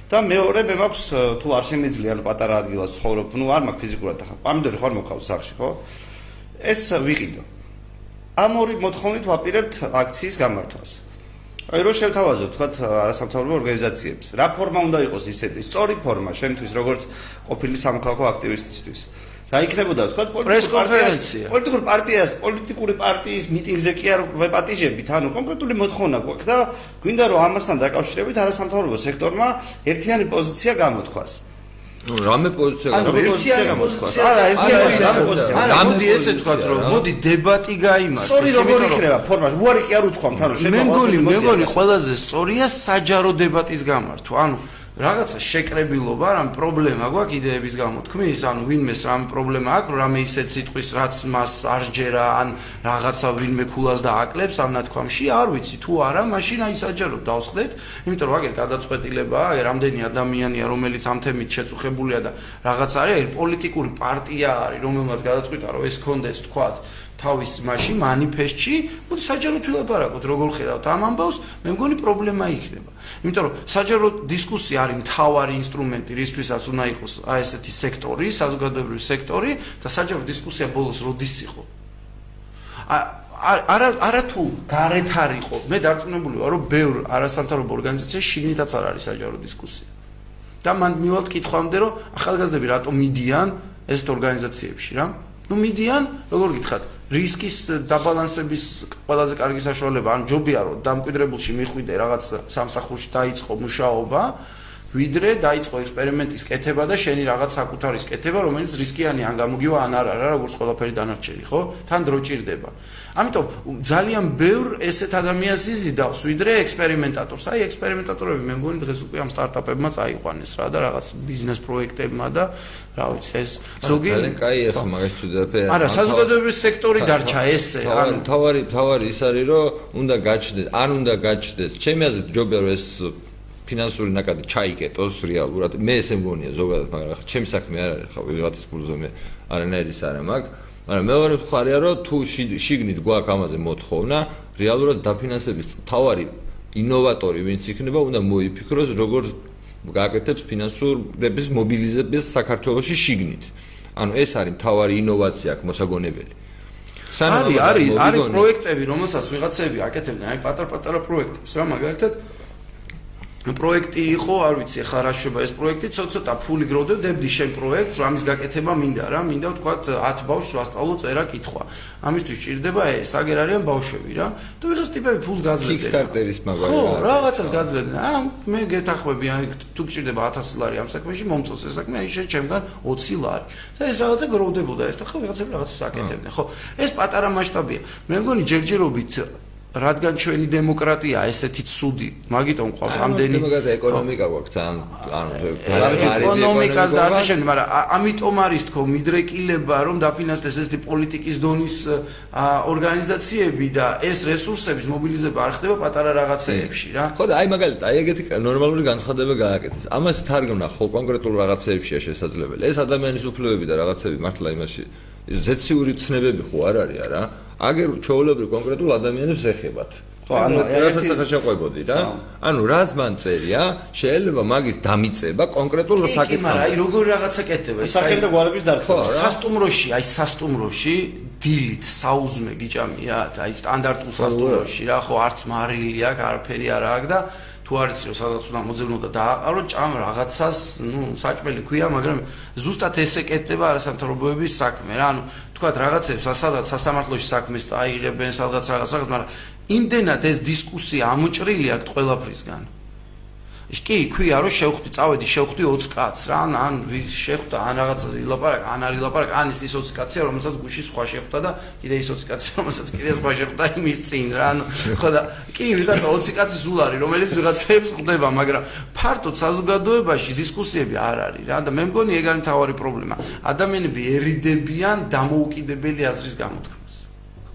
და მეორე მე მაქვს თუ არ შემიძლია ანუ პატარა ადგილას ცხოვრობ, ну არ მაქვს ფიზიკურად ახლა. პამიდორი ხარ მოყავს სახში, ხო? ეს ვიყიდო. ამ ორი მოთხოვნით ვაპირებთ აქციის გამართვას. აი რო შევთავაზოთ თქვა არასამთავრობო ორგანიზაციებს. რა ფორმა უნდა იყოს ისეთი? სწორი ფორმა შენთვის როგორც ყოფილი სამოქალაქო აქტივისტისთვის. რა იქნებოდა თქვა პოლიტიკური პარტია პოლიტიკური პარტიას პოლიტიკური პარტიის მიტინგზე კი არ ვეპატიჟებით. ანუ კონკრეტული მოთხოვნა გვაქვს და გვინდა რომ ამასთან დაკავშირებით არასამთავრობო სექტორმა ერთიანი პოზიცია გამოთქვას რამე პოზიცია გამო ერთიანი პოზიცია არა ერთიანი პოზიცია არა მოდი ესე თქვა რომ მოდი დებატი გაიმართ სწორი როგორ იქნება ფორმაში უარი კი არ უთქვამთ ანუ მე მგონი მე მგონი ყველაზე სწორია საჯარო დებატის გამართვა ანუ რაღაცა შეკრებილობა, რამ პრობლემა გვაქვს იდეების გამო? თქმის, ანუ ვინმეს რამ პრობლემა აქვს, რამე ისეთ სიტყვის რაც მას არ ჯერა, ან რაღაცა ვინმე ქულას დააკლებს ამ ნათქვამში, არ ვიცი. თუ არა, მაშინ აი საჯარო დავსხდეთ, იმიტომ რომ აგერ გადაწყვეტილებაა, აი რამდენი ადამიანია, რომელიც ამ თემით შეწუხებულია და რაღაც არის, აი პოლიტიკური პარტია არის, რომელმაც გადაწყვიტა რომ ეს კონდეს თქვათ თავის მაში манифестში, მოდი საჯარო თვილაპარაკოთ, როგორ ხედავთ ამ ამბავს, მე მგონი პრობლემა იქნება. იმიტომ რომ საჯარო დისკუსია არის მთავარი ინსტრუმენტი, რისთვისაც უნდა იყოს აი ესეთი სექტორი, საზოგადოებრივი სექტორი და საჯარო დისკუსია ბოლოს როდის იყო. არა არა თუ გარეთ არ იყო. მე დარწმუნებული ვარ, რომ ბევრ არასამთავრობო ორგანიზაციაში შიგნითაც არ არის საჯარო დისკუსია. და მან მივალთ კითხვამდე, რომ ახალგაზრდები რატომ მიდიან ეს ორგანიზაციებში რა? ну მიდიან, როგორ გითხათ, რისკის დაბალანსების ყველაზე კარგი საშუალება, ან ჯობია რომ დამკვიდრებულში მიხვიდე რაღაც სამსახურში დაიწყო მუშაობა, ვიდრე დაიწყო ექსპერიმენტის კეთება და შენი რაღაც საკუთარის კეთება, რომელიც რისკიანი ან გამოგივა ან არა, რა როგორც ყველაფერი დანარჩენი, ხო? თან დრო ჭირდება. ამიტომ ძალიან ბევრ ესეთ ადამიანს იზიდავს ვიდრე ექსპერიმენტატორს. აი ექსპერიმენტატორები მე მგონი დღეს უკვე ამ სტარტაპებმა წაიყვანეს რა და რაღაც ბიზნეს პროექტებმა და რა ვიცი ეს ზოგი ძალიან კაი ახლა მაგას თუ დაფე არა საზოგადოების სექტორი დარჩა ესე ანუ თავარი თავარი ის არის რომ უნდა გაჩნდეს არ უნდა გაჩნდეს ჩემი აზრით ჯობია რომ ეს ფინანსური ნაკადი ჩაიკეტოს რეალურად. მე ესე მგონია ზოგადად მაგრამ ხა ჩემი საქმე არ არის ხა ვიღაცის ფულზე მე არანაირი არა მაგ მაგრამ მეორე მხარეა რომ თუ შიგნით გვაქვს ამაზე მოთხოვნა რეალურად დაფინანსების თავარი ინოვატორი ვინც იქნება უნდა მოიფიქროს როგორ გააკეთებს ფინანსურების მობილიზებას საქართველოსში შიგნით. ანუ ეს არის თავარი ინოვაცია აქ მოსაგონებელი. არის არის არის პროექტები რომელსაც ვიღაცები აკეთებდნენ აი პატარ-პატარა პროექტებს რა მაგალითად პროექტი იყო, არ ვიცი, ხა რა შეება ეს პროექტი, ცოტა-ცოტა ფული გროვდებ, დებდი შენ პროექტს, რომ ამის გაკეთება მინდა რა, მინდა ვთქვა 10 ბავშვს ვასწავლო წერა კითხვა. ამისთვის ჭირდება ეს, აგერ არიან ბავშვები რა. თუ ვიღაც ტიპები ფულს გაძლევდნენ. Kickstarter-ის მაგარი რა. ხო, რაღაცას გაძლევდნენ. აა მე გეთახვები, აი თუ გჭირდება 1000 ლარი ამ საქმეში, მომწონს ეს საქმე, აი შენ ჩემგან 20 ლარი. და ეს რაღაცა გროვდებოდა ეს და ხო ვიღაცები რაღაცას აკეთებდნენ. ხო, ეს პატარა მასშტაბია. მე მგონი ჯერჯერობით რადგან ჩვენი დემოკრატია ესეთი ცუდი, მაგიტომ ყავს ამდენი დემოკრატია ეკონომიკა გვაქვს ძალიან ანუ ძალიან ეკონომიკას და ასე შემდეგ, მაგრამ ამიტომ არის თქო მიდრეკილება რომ დაფინანსდეს ესეთი პოლიტიკის დონის ორგანიზაციები და ეს რესურსების მობილიზება არ ხდება პატარა რაღაცეებში რა. ხო და აი მაგალითად აი ეგეთი ნორმალური განცხადება გააკეთეს. ამას თარგმნა ხო კონკრეტულ რაღაცეებშია შესაძლებელი. ეს ადამიანის უფლებები და რაღაცები მართლა იმაში ზეციური ცნებები ხო არ არის არა? აგერ ჩაოლებრი კონკრეტულ ადამიანებს ეხებათ. ხო, ანუ რასაც ახლა შეყვებოდი რა. ანუ რაც მან წერია, შეიძლება მაგის დამიწება კონკრეტულ საკითხს. კი, მაგრამ აი როგორ რაღაცა კეთდება ეს საკითხი გვარების დარქვა. სასტუმროში, აი სასტუმროში დილით საუზმე გიჭამია, აი სტანდარტულ სასტუმროში რა, ხო, არც მარილი აქვს, არაფერი არ აქვს და თუ არის რომ სადაც უნდა მოძებნო და დააყარო ჭამ რაღაცას, ну, საჭმელი ქვია, მაგრამ ზუსტად ესე კეთდება არასამთავრობოების საქმე რა, ანუ თქვათ რაღაცებს სადაც სასამართლოში საქმეს წაიღებენ, სადღაც რაღაც რაღაც, მაგრამ იმდენად ეს დისკუსია ამოჭრილი აქვს ყველაფრისგან. კი, ქვია რომ შევხვდი, წავედი, შევხვდი 20 კაცს რა, ან შეხვდა, ან რაღაცაზე ილაპარაკ, ან არ ილაპარაკ, ან ის ის 20 კაცია, რომელსაც გუში სხვა შეხვდა და კიდე ის 20 კაცია, რომელსაც კიდე სხვა შეხვდა იმის წინ რა, ანუ ხო და კი, ვიღაცა 20 კაცი ზულარი, რომელიც ვიღაცებს ხვდება, მაგრამ ფართოდ საზოგადოებაში დისკუსიები არ არის რა და მე მგონი ეგ არის მთავარი პრობლემა. ადამიანები ერიდებიან დამოუკიდებელი აზრის გამოთქმას.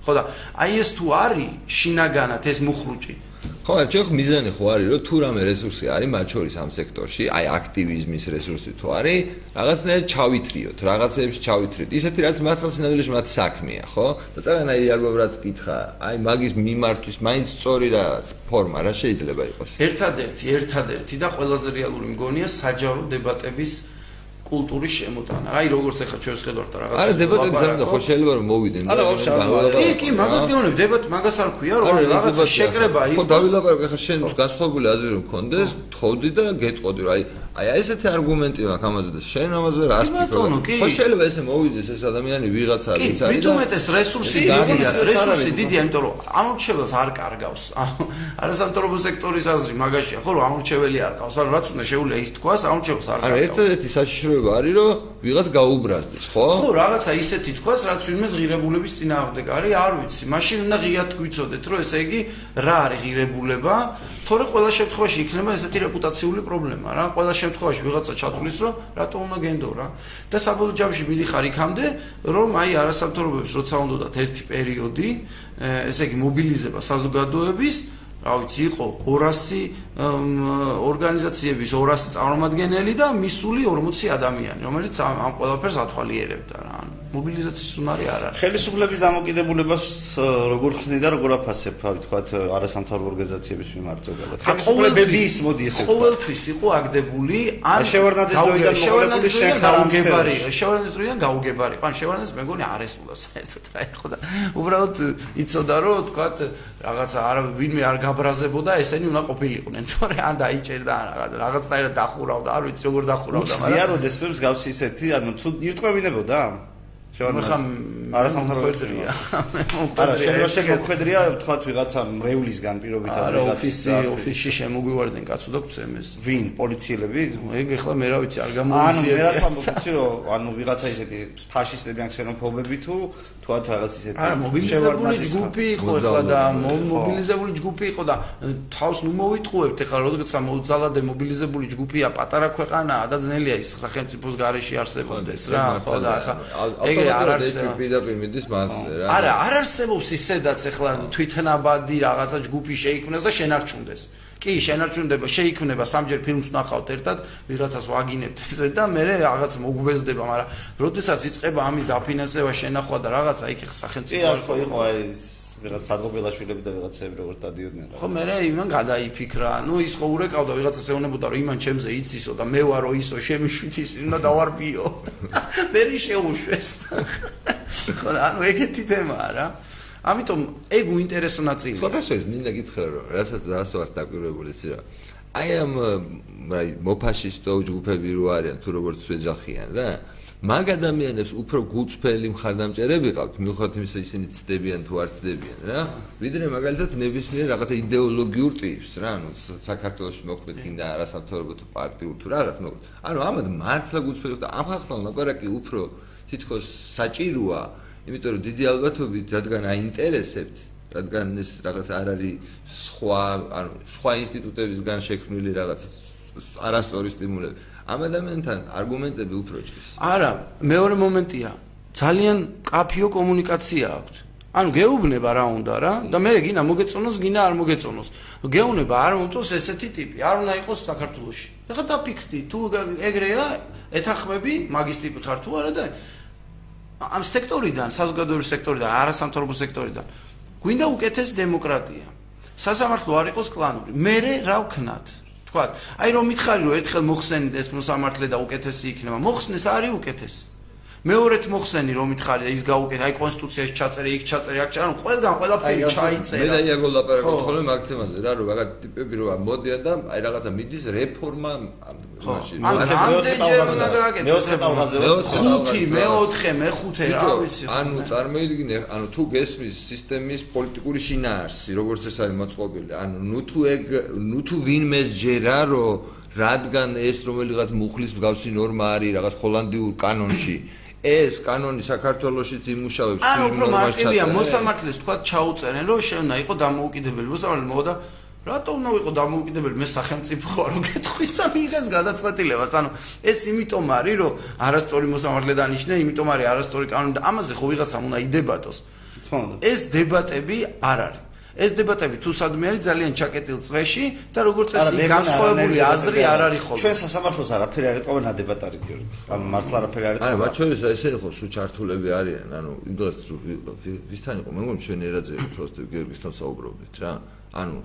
ხო და აი ეს თუ არის შინაგანად ეს მუხრუჭი ხო, ჩვენ მიზანი ხო არის, რომ თუ რამე რესურსი არის მათ შორის ამ სექტორში, აი აქტივიზმის რესურსი თუ არის, რაღაცნაირად ჩავითრიოთ, რაღაცეებს ჩავითრიოთ. ისეთი რაც მართლაც ნამდვილად მათ საქმეა, ხო? და წავენ აი ალბათ კითხა, აი მაგის მიმართვის მაინც სწორი რაღაც ფორმა რა შეიძლება იყოს. ერთადერთი, ერთადერთი და ყველაზე რეალური მგონია საჯარო დებატების კულტურის შემოტანა. აი როგორც ახლა ჩვენს ხედავთ რაღაც არა დებატები ძალიან ხო შეიძლება რომ მოვიდენ და კი კი მაგას გეუბნები დებატ მაგას არ ქვია რომ რაღაც შეკრება იყოს ხო დავილაპარაკე ახლა შენ გასხოვებული აზრი რომ გქონდეს თხოვდი და გეტყოდი რომ აი აი ესეთი არგუმენტი მაქვს ამაზე და შენ ამაზე რას ფიქრობ? ხო შეიძლება ესე მოვიდეს ეს ადამიანი ვიღაცა ვიცი აი და მით უმეტეს რესურსი დიდია რესურსი დიდია იმიტომ რომ ამორჩეველს არ კარგავს. ანუ არასამთავრობო სექტორის აზრი მაგაშია. ხო რომ ამორჩეველი არ ყავს. ანუ რაც უნდა შეუძლია ის თქვას ამორჩეველს არ კარგავს. არა ერთადერთი საშიშრო შეიძლება არის რომ ვიღაც გაუბრაზდეს, ხო? ხო, რაღაცა ისეთი თქვას, რაც ვინმე ღირებულების წინააღმდეგ არის, არ ვიცი. მაშინ უნდა ღიად გვიცოდეთ, რომ ესე იგი რა არის ღირებულება თორე ყველა შემთხვევაში იქნება ესეთი რეპუტაციული პრობლემა რა. ყველა შემთხვევაში ვიღაცა ჩათulis რომ რატო უნდა გენდო რა. და საბოლოო ჯამში მიდიხარ იქამდე, რომ აი არასამთავრობოებს როცა უნდათ ერთი პერიოდი, ესე იგი მობილიზება საზოგადოების რა ვიცი, იყო 200 ორგანიზაციების 200 წარმომადგენელი და მისული 40 ადამიანი, რომელიც ამ ყველაფერს ათვალიერებდა რა. ანუ მობილიზაციის უნარი არ არის. ხელისუფლების დამოკიდებულებას როგორ ხსნი და როგორ აფასებ, აი თქვა არასამთავრობო ორგანიზაციების მიმართ ზოგადად. ხელისუფლების მოდი ესე ყოველთვის იყო აგდებული ან შევარდნაძის დროიდან მოყოლებული შეხარამგებარი. შევარდნაძის დროიდან გაუგებარი. ან შევარდნაძის მეგონი არ ესმოდა საერთოდ რა იყო და უბრალოდ იცოდა რომ თქვა რაღაცა არ ვინმე არ გაბრაზებოდა, ესენი უნდა ყოფილიყვნენ. თორე ან დაიჭერდა ან რაღაცნაირად დახურავდა, არ ვიცი როგორ დახურავდა, მაგრამ უცდია რომ დესპებს გავს ისეთი, ანუ თუ ირტყმებინებოდა? შევარდნახამ არასამთავრობოა. არა, შემოშე მოხვედრია, თქვათ ვიღაცა მრევლისგან პირობით არ ვიღაცა ოფისი ოფისში შემოგვივარდნენ კაცო და გწემეს. ვინ? პოლიციელები? ეგ ახლა მე რა ვიცი, არ გამოვიძიე. ანუ მე რა სამბოცი რომ ანუ ვიღაცა ისეთი ფაშისტები ან ქსენოფობები თუ თქვათ რაღაც ისეთი არა, მობილიზებული ჯგუფი იყო ახლა და მობილიზებული ჯგუფი იყო და თავს ნუ მოვიტყუებთ ახლა როდესაც მოძალადე მობილიზებული ჯგუფია, პატარა ქვეყანაა და ძნელია ის სახელმწიფოს გარეშე არსებობდეს რა, ხო და ახლა ეგრე არ არსებობს. პირდაპირ მიდის მასზე რა არა არ არსებობს ისედაც ახლა თვითნაბადი რაღაცა ჯგუფი შეიქმნას და შენარჩუნდეს კი შენარჩუნდება შეიქმნება სამჯერ ფილმს ნახავთ ერთად ვიღაცას ვაგინებთ ესე და მე რაღაც მოგვეზდება მაგრამ როდესაც იწყება ამის დაფინანსება შენახვა და რაღაცა იქ სახელმწიფო იყო იყო ეს ვიღაც სადღობელაშვილები და ვიღაცები როგორ დადიოდნენ ხო მე იმან გადაიფიქრა. ნუ ის ხო ურეკავდა ვიღაცას ეუბნებოდა რომ იმან ჩემზე იცისო და მე ვარო ისო შემიშვით ის უნდა დავარბიო. მე შეუშვეს ხო ანუ ეგეთი თემაა რა ამიტომ ეგ უინტერესო ნაწილია ხო და ეს მინდა გითხრა რომ რასაც რას ვარ დაკვირვებული იცი რა აი ამ აი მოფაშისტო ჯგუფები რო არიან თუ როგორც ვეძახიან რა მაგ ადამიანებს უფრო გუწფელი მხარდამჭერები ყავთ, მიუხედავად იმისა, ისინი ცდებიან თუ არ ცდებიან, რა. ვიდრე მაგალითად ნებისმიერ რაღაცა იდეოლოგიურ ტიპს, რა, ანუ საქართველოს მოხდეთ კიდე არასამთავრობო თუ პარტიულ თუ რაღაც მოხდეთ. ანუ ამად მართლა გუწფელი და ამ ხალხთან ლაპარაკი უფრო თითქოს საჭიროა, იმიტომ რომ დიდი ალბათობით რადგან აინტერესებთ რადგან ეს რაღაც არ არის სხვა ანუ სხვა ინსტიტუტებისგან შექმნილი რაღაც არასტორი სტიმულები ამ ადამიანთან არგუმენტები უფრო ჭრის. არა, მეორე მომენტია, ძალიან კაფიო კომუნიკაცია აქვს. ანუ გეუბნება რა უნდა რა და მე გინა მოგეწონოს, გინა არ მოგეწონოს. გეუბნება არ მომწონს ესეთი ტიპი, არ უნდა იყოს საქართველოში. ეხლა დაფიქრდი, თუ ეგრეა, ეთახმები მაგის ტიპი ხარ თუ არა და ამ სექტორიდან, საზოგადოებრივი სექტორიდან, არასამთავრობო სექტორიდან გვინდა უკეთეს დემოკრატია. სასამართლო არ იყოს კლანური. მე რა ვქნათ? თქვა, აი რომ მითხარი რომ ერთხელ მოხსენდეს მოსამართლე და უკეთესი იქნება, მოხსნეს არის უკეთესი. მეორეთ მოხსენი რომ მითხარი ის გაუკეთ, აი კონსტიტუციაში ჩაწერე, იქ ჩაწერე, აქ ჩაწერე, ყველგან ყველაფერი ჩაიწერა. მე და იაგო ლაპარაკობ ხოლმე მაგ თემაზე რა, რომ რაღაც ტიპები რო მოდიან და აი რაღაცა მიდის რეფორმა მაშინ. ან ამდენჯერ უნდა გააკეთო. მეოთხე ტალღაზე. ხუთი, მეოთხე, მეხუთე, რა ვიცი. ანუ წარმოიდგინე, ანუ თუ გესმის სისტემის პოლიტიკური შინაარსი, როგორც ეს არის მოწყობილი, ანუ ნუ თუ ეგ, ნუ თუ ვინმე ჯერა, რომ რადგან ეს რომელიღაც მუხლის მსგავსი ნორმა არის რაღაც ჰოლანდიურ კანონში ეს კანონი საქართველოსიც იმუშავებს ანუ უფრო მარტივია. მოსამართლეს თქვა ჩაუწერენ რომ შენა იყო დამოუკიდებელი. მოსამართლე მოდა რატო უნდა იყო დამოუკიდებელი? მე სახელმწიფო ხარ რომ გეტყვის და მიიღეს გადაწყვეტილებას. ანუ ეს იმიტომ არის რომ არასწორი მოსამართლე დანიშნე იმიტომ არის არასწორი კანონი და ამაზე ხო ვიღაცამ უნდა იდებატოს. ეს დებატები არ არის ეს დებატები თუ სადმე არის ძალიან ჩაკეტილ წრეში და როგორც წესი განსხვავებული აზრი არ არის ხოლმე. ჩვენ სასამართლოს არაფერი არ ეტყობენ ადებატარი გიორგი. ანუ მართლა არაფერი არ ეტყობენ. აი, მათ შორის ესე ხო სუ ჩართულები არიან, ანუ იმდროს ვისთან იყო, მე მგონი ჩვენ ერაძე უბრალოდ გიორგისთან საუბრობდით რა. ანუ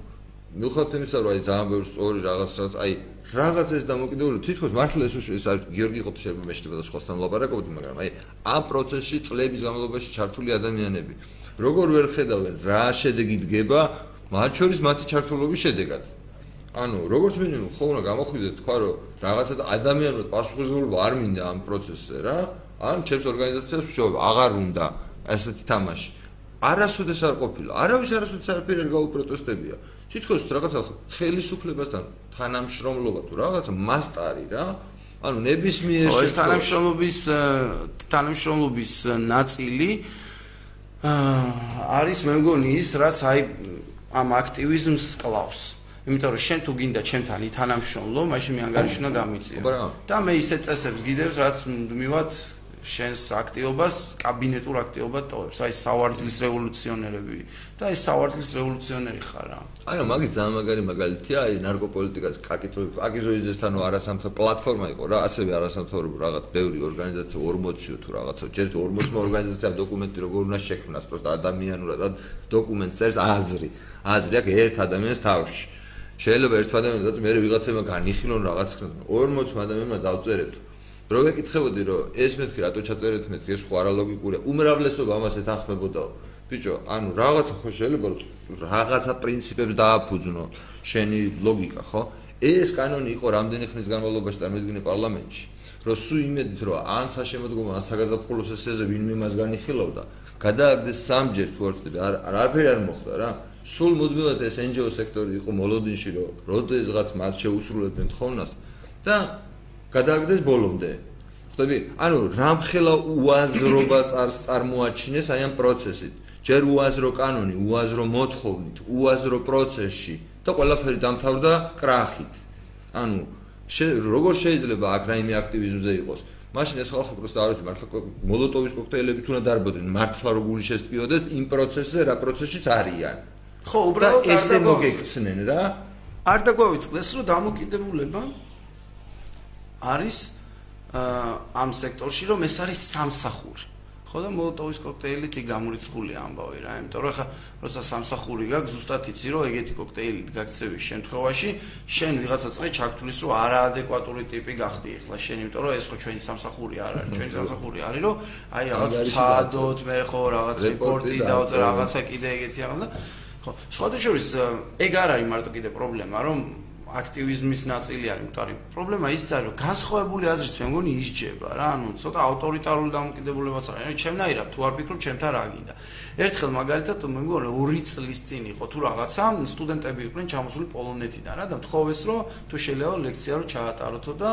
მიუხედავად იმისა, რომ აი ძალიან ბევრი სწორი რაღაც რაღაც აი რაღაც ეს დამოკიდებული თითქოს მართლა ეს ეს არის გიორგი ყოთ შეიძლება მეშტება და სხვასთან ლაპარაკობდი, მაგრამ აი ამ პროცესში წლების განმავლობაში ჩართული ადამიანები როგორ ვერ ხედავენ რა შედეგი დგება მათ შორის მათი ჩართულობის შედეგად. ანუ როგორც მინიმუმ ხო უნდა გამოხვიდეთ თქვა რომ რაღაცა ადამიანურად პასუხისმგებლობა არ მინდა ამ პროცესზე რა. ან ჩემს ორგანიზაციას ვშოვ აღარ უნდა ასეთი თამაში. არასოდეს არ ყოფილა. არავის არასოდეს არაფერი არ გაუპროტესტებია. თითქოს რაღაცა ხელისუფლებასთან თანამშრომლობა თუ რაღაცა მასტარი რა. ანუ ნებისმიერ ეს თანამშრომლობის თანამშრომლობის ნაწილი არის მე მგონი ის რაც აი ამ აქტივიზმს კლავს იმიტომ რომ შენ თუ გინდა ჩემთან ითანამშრომლო, მაშინ მე ანგარიში უნდა გამიწიო. და მე ისე წესებს გიდევს, რაც მივად შენს აქტიობას კაბინეტურ აქტიობად ტოვებს. აი სავარძლის რევოლუციონერები და ეს სავარძლის რევოლუციონერი ხარ რა. აი რა მაგის ძალიან მაგარი მაგალითია, აი ნარკოპოლიტიკას კაკიტო აკიზოიზესთანო არასამთავრობო პლატფორმა იყო რა, ასევე არასამთავრობო რაღაც ბევრი ორგანიზაცია 40-ო თუ რაღაცა, ჯერ 40-მა ორგანიზაცია დოკუმენტი როგორ უნდა შექმნას, პროსტა ადამიანურად და დოკუმენტს წერს აზრი. აზრი აქვს ერთ ადამიანის თავში. შეიძლება ერთ ადამიანს მე ვიღაცემა განიხილონ რაღაც 40 ადამიანმა დავწერეთ რო ვეკითხებოდი რომ ეს მეთქი რატო ჩაწერეთ მეთქი ეს ხო არალოგიკურია? უმრავლესობა ამას ეთანხმებოდა. ბიჭო ანუ რაღაცა ხო შეიძლება რაღაცა პრინციპებს დააფუძნო. შენი ლოგიკა ხო? ეს კანონი იყო რამდენი ხნის განმავლობაში წარმოიდგინე პარლამენტში? რომ სუ იმედით რომ ან საშემოდგომა ან საგაზაფხულო სესიაზე ვინმე მას განიხილავდა გადააგდეს სამჯერ თუ არ ვწდები არ არაფერი არ მოხდა რა. სულ მუდმივად ეს NGO სექტორი იყო მოლოდინში რომ როდესღაც მათ შეუსრულებდნენ თხოვნას და გადააგდეს ბოლომდე. ხვდები? ანუ რამხელა უაზრობა წარს წარმოაჩინეს აი ამ პროცესით. ჯერ უაზრო კანონი, უაზრო მოთხოვნით, უაზრო პროცესში და ყველაფერი დამთავრდა კრახით. ანუ როგორ შეიძლება აქ რაიმე აქტივიზმზე იყოს? მაშინ ეს ხალხი პროსტა არ ვიცი მართლა მოლოტოვის კოქტეილები თუნდა დარბოდნენ მართლა როგორ შეესწიოდეს იმ პროცესზე რა პროცესშიც არიან ხო უბრალოდ ესე მოგექცნენ რა არ დაგვავიწყდეს რომ დამოკიდებულება არის ამ სექტორში რომ ეს არის სამსახური. ხო და მოლოტოვის კოქტეილით გამურიცხული ამბავი რა იმიტომ რომ ხა როცა სამსახური გაქვს ზუსტად იცი რომ ეგეთი კოქტეილი გაქცევის შემთხვევაში შენ ვიღაცა წრე ჩაქთulis რომ არაადეკვატური ტიპი გახდი ახლა შენ იმიტომ რომ ეს ხო ჩვენი სამსახური არ არის ჩვენი სამსახური არის რომ აი რაღაც საადოთ მე ხო რაღაც რეპორტი და რაღაცა კიდე ეგეთი რაღაც და ხო სხვათა შორის ეგ არ არის მარტო კიდე პრობლემა რომ აქტივიზმის ნაწილი არის მტარი. პრობლემა ის არის, რომ განსხვავებული აზრით მე მგონი ისჯება რა, ანუ ცოტა ავტორიტარული დამოკიდებულებაც არის. ანუ ჩემნაირად თუ არ ფიქრობ, ჩემთან რა გინდა. ერთხელ მაგალითად მე მგონი 2 წლის წინ იყო თუ რაღაცა სტუდენტები იყვნენ ჩამოსული პოლონეთიდან რა და მთხოვეს რომ თუ შეიძლება ლექცია რო ჩაატაროთო და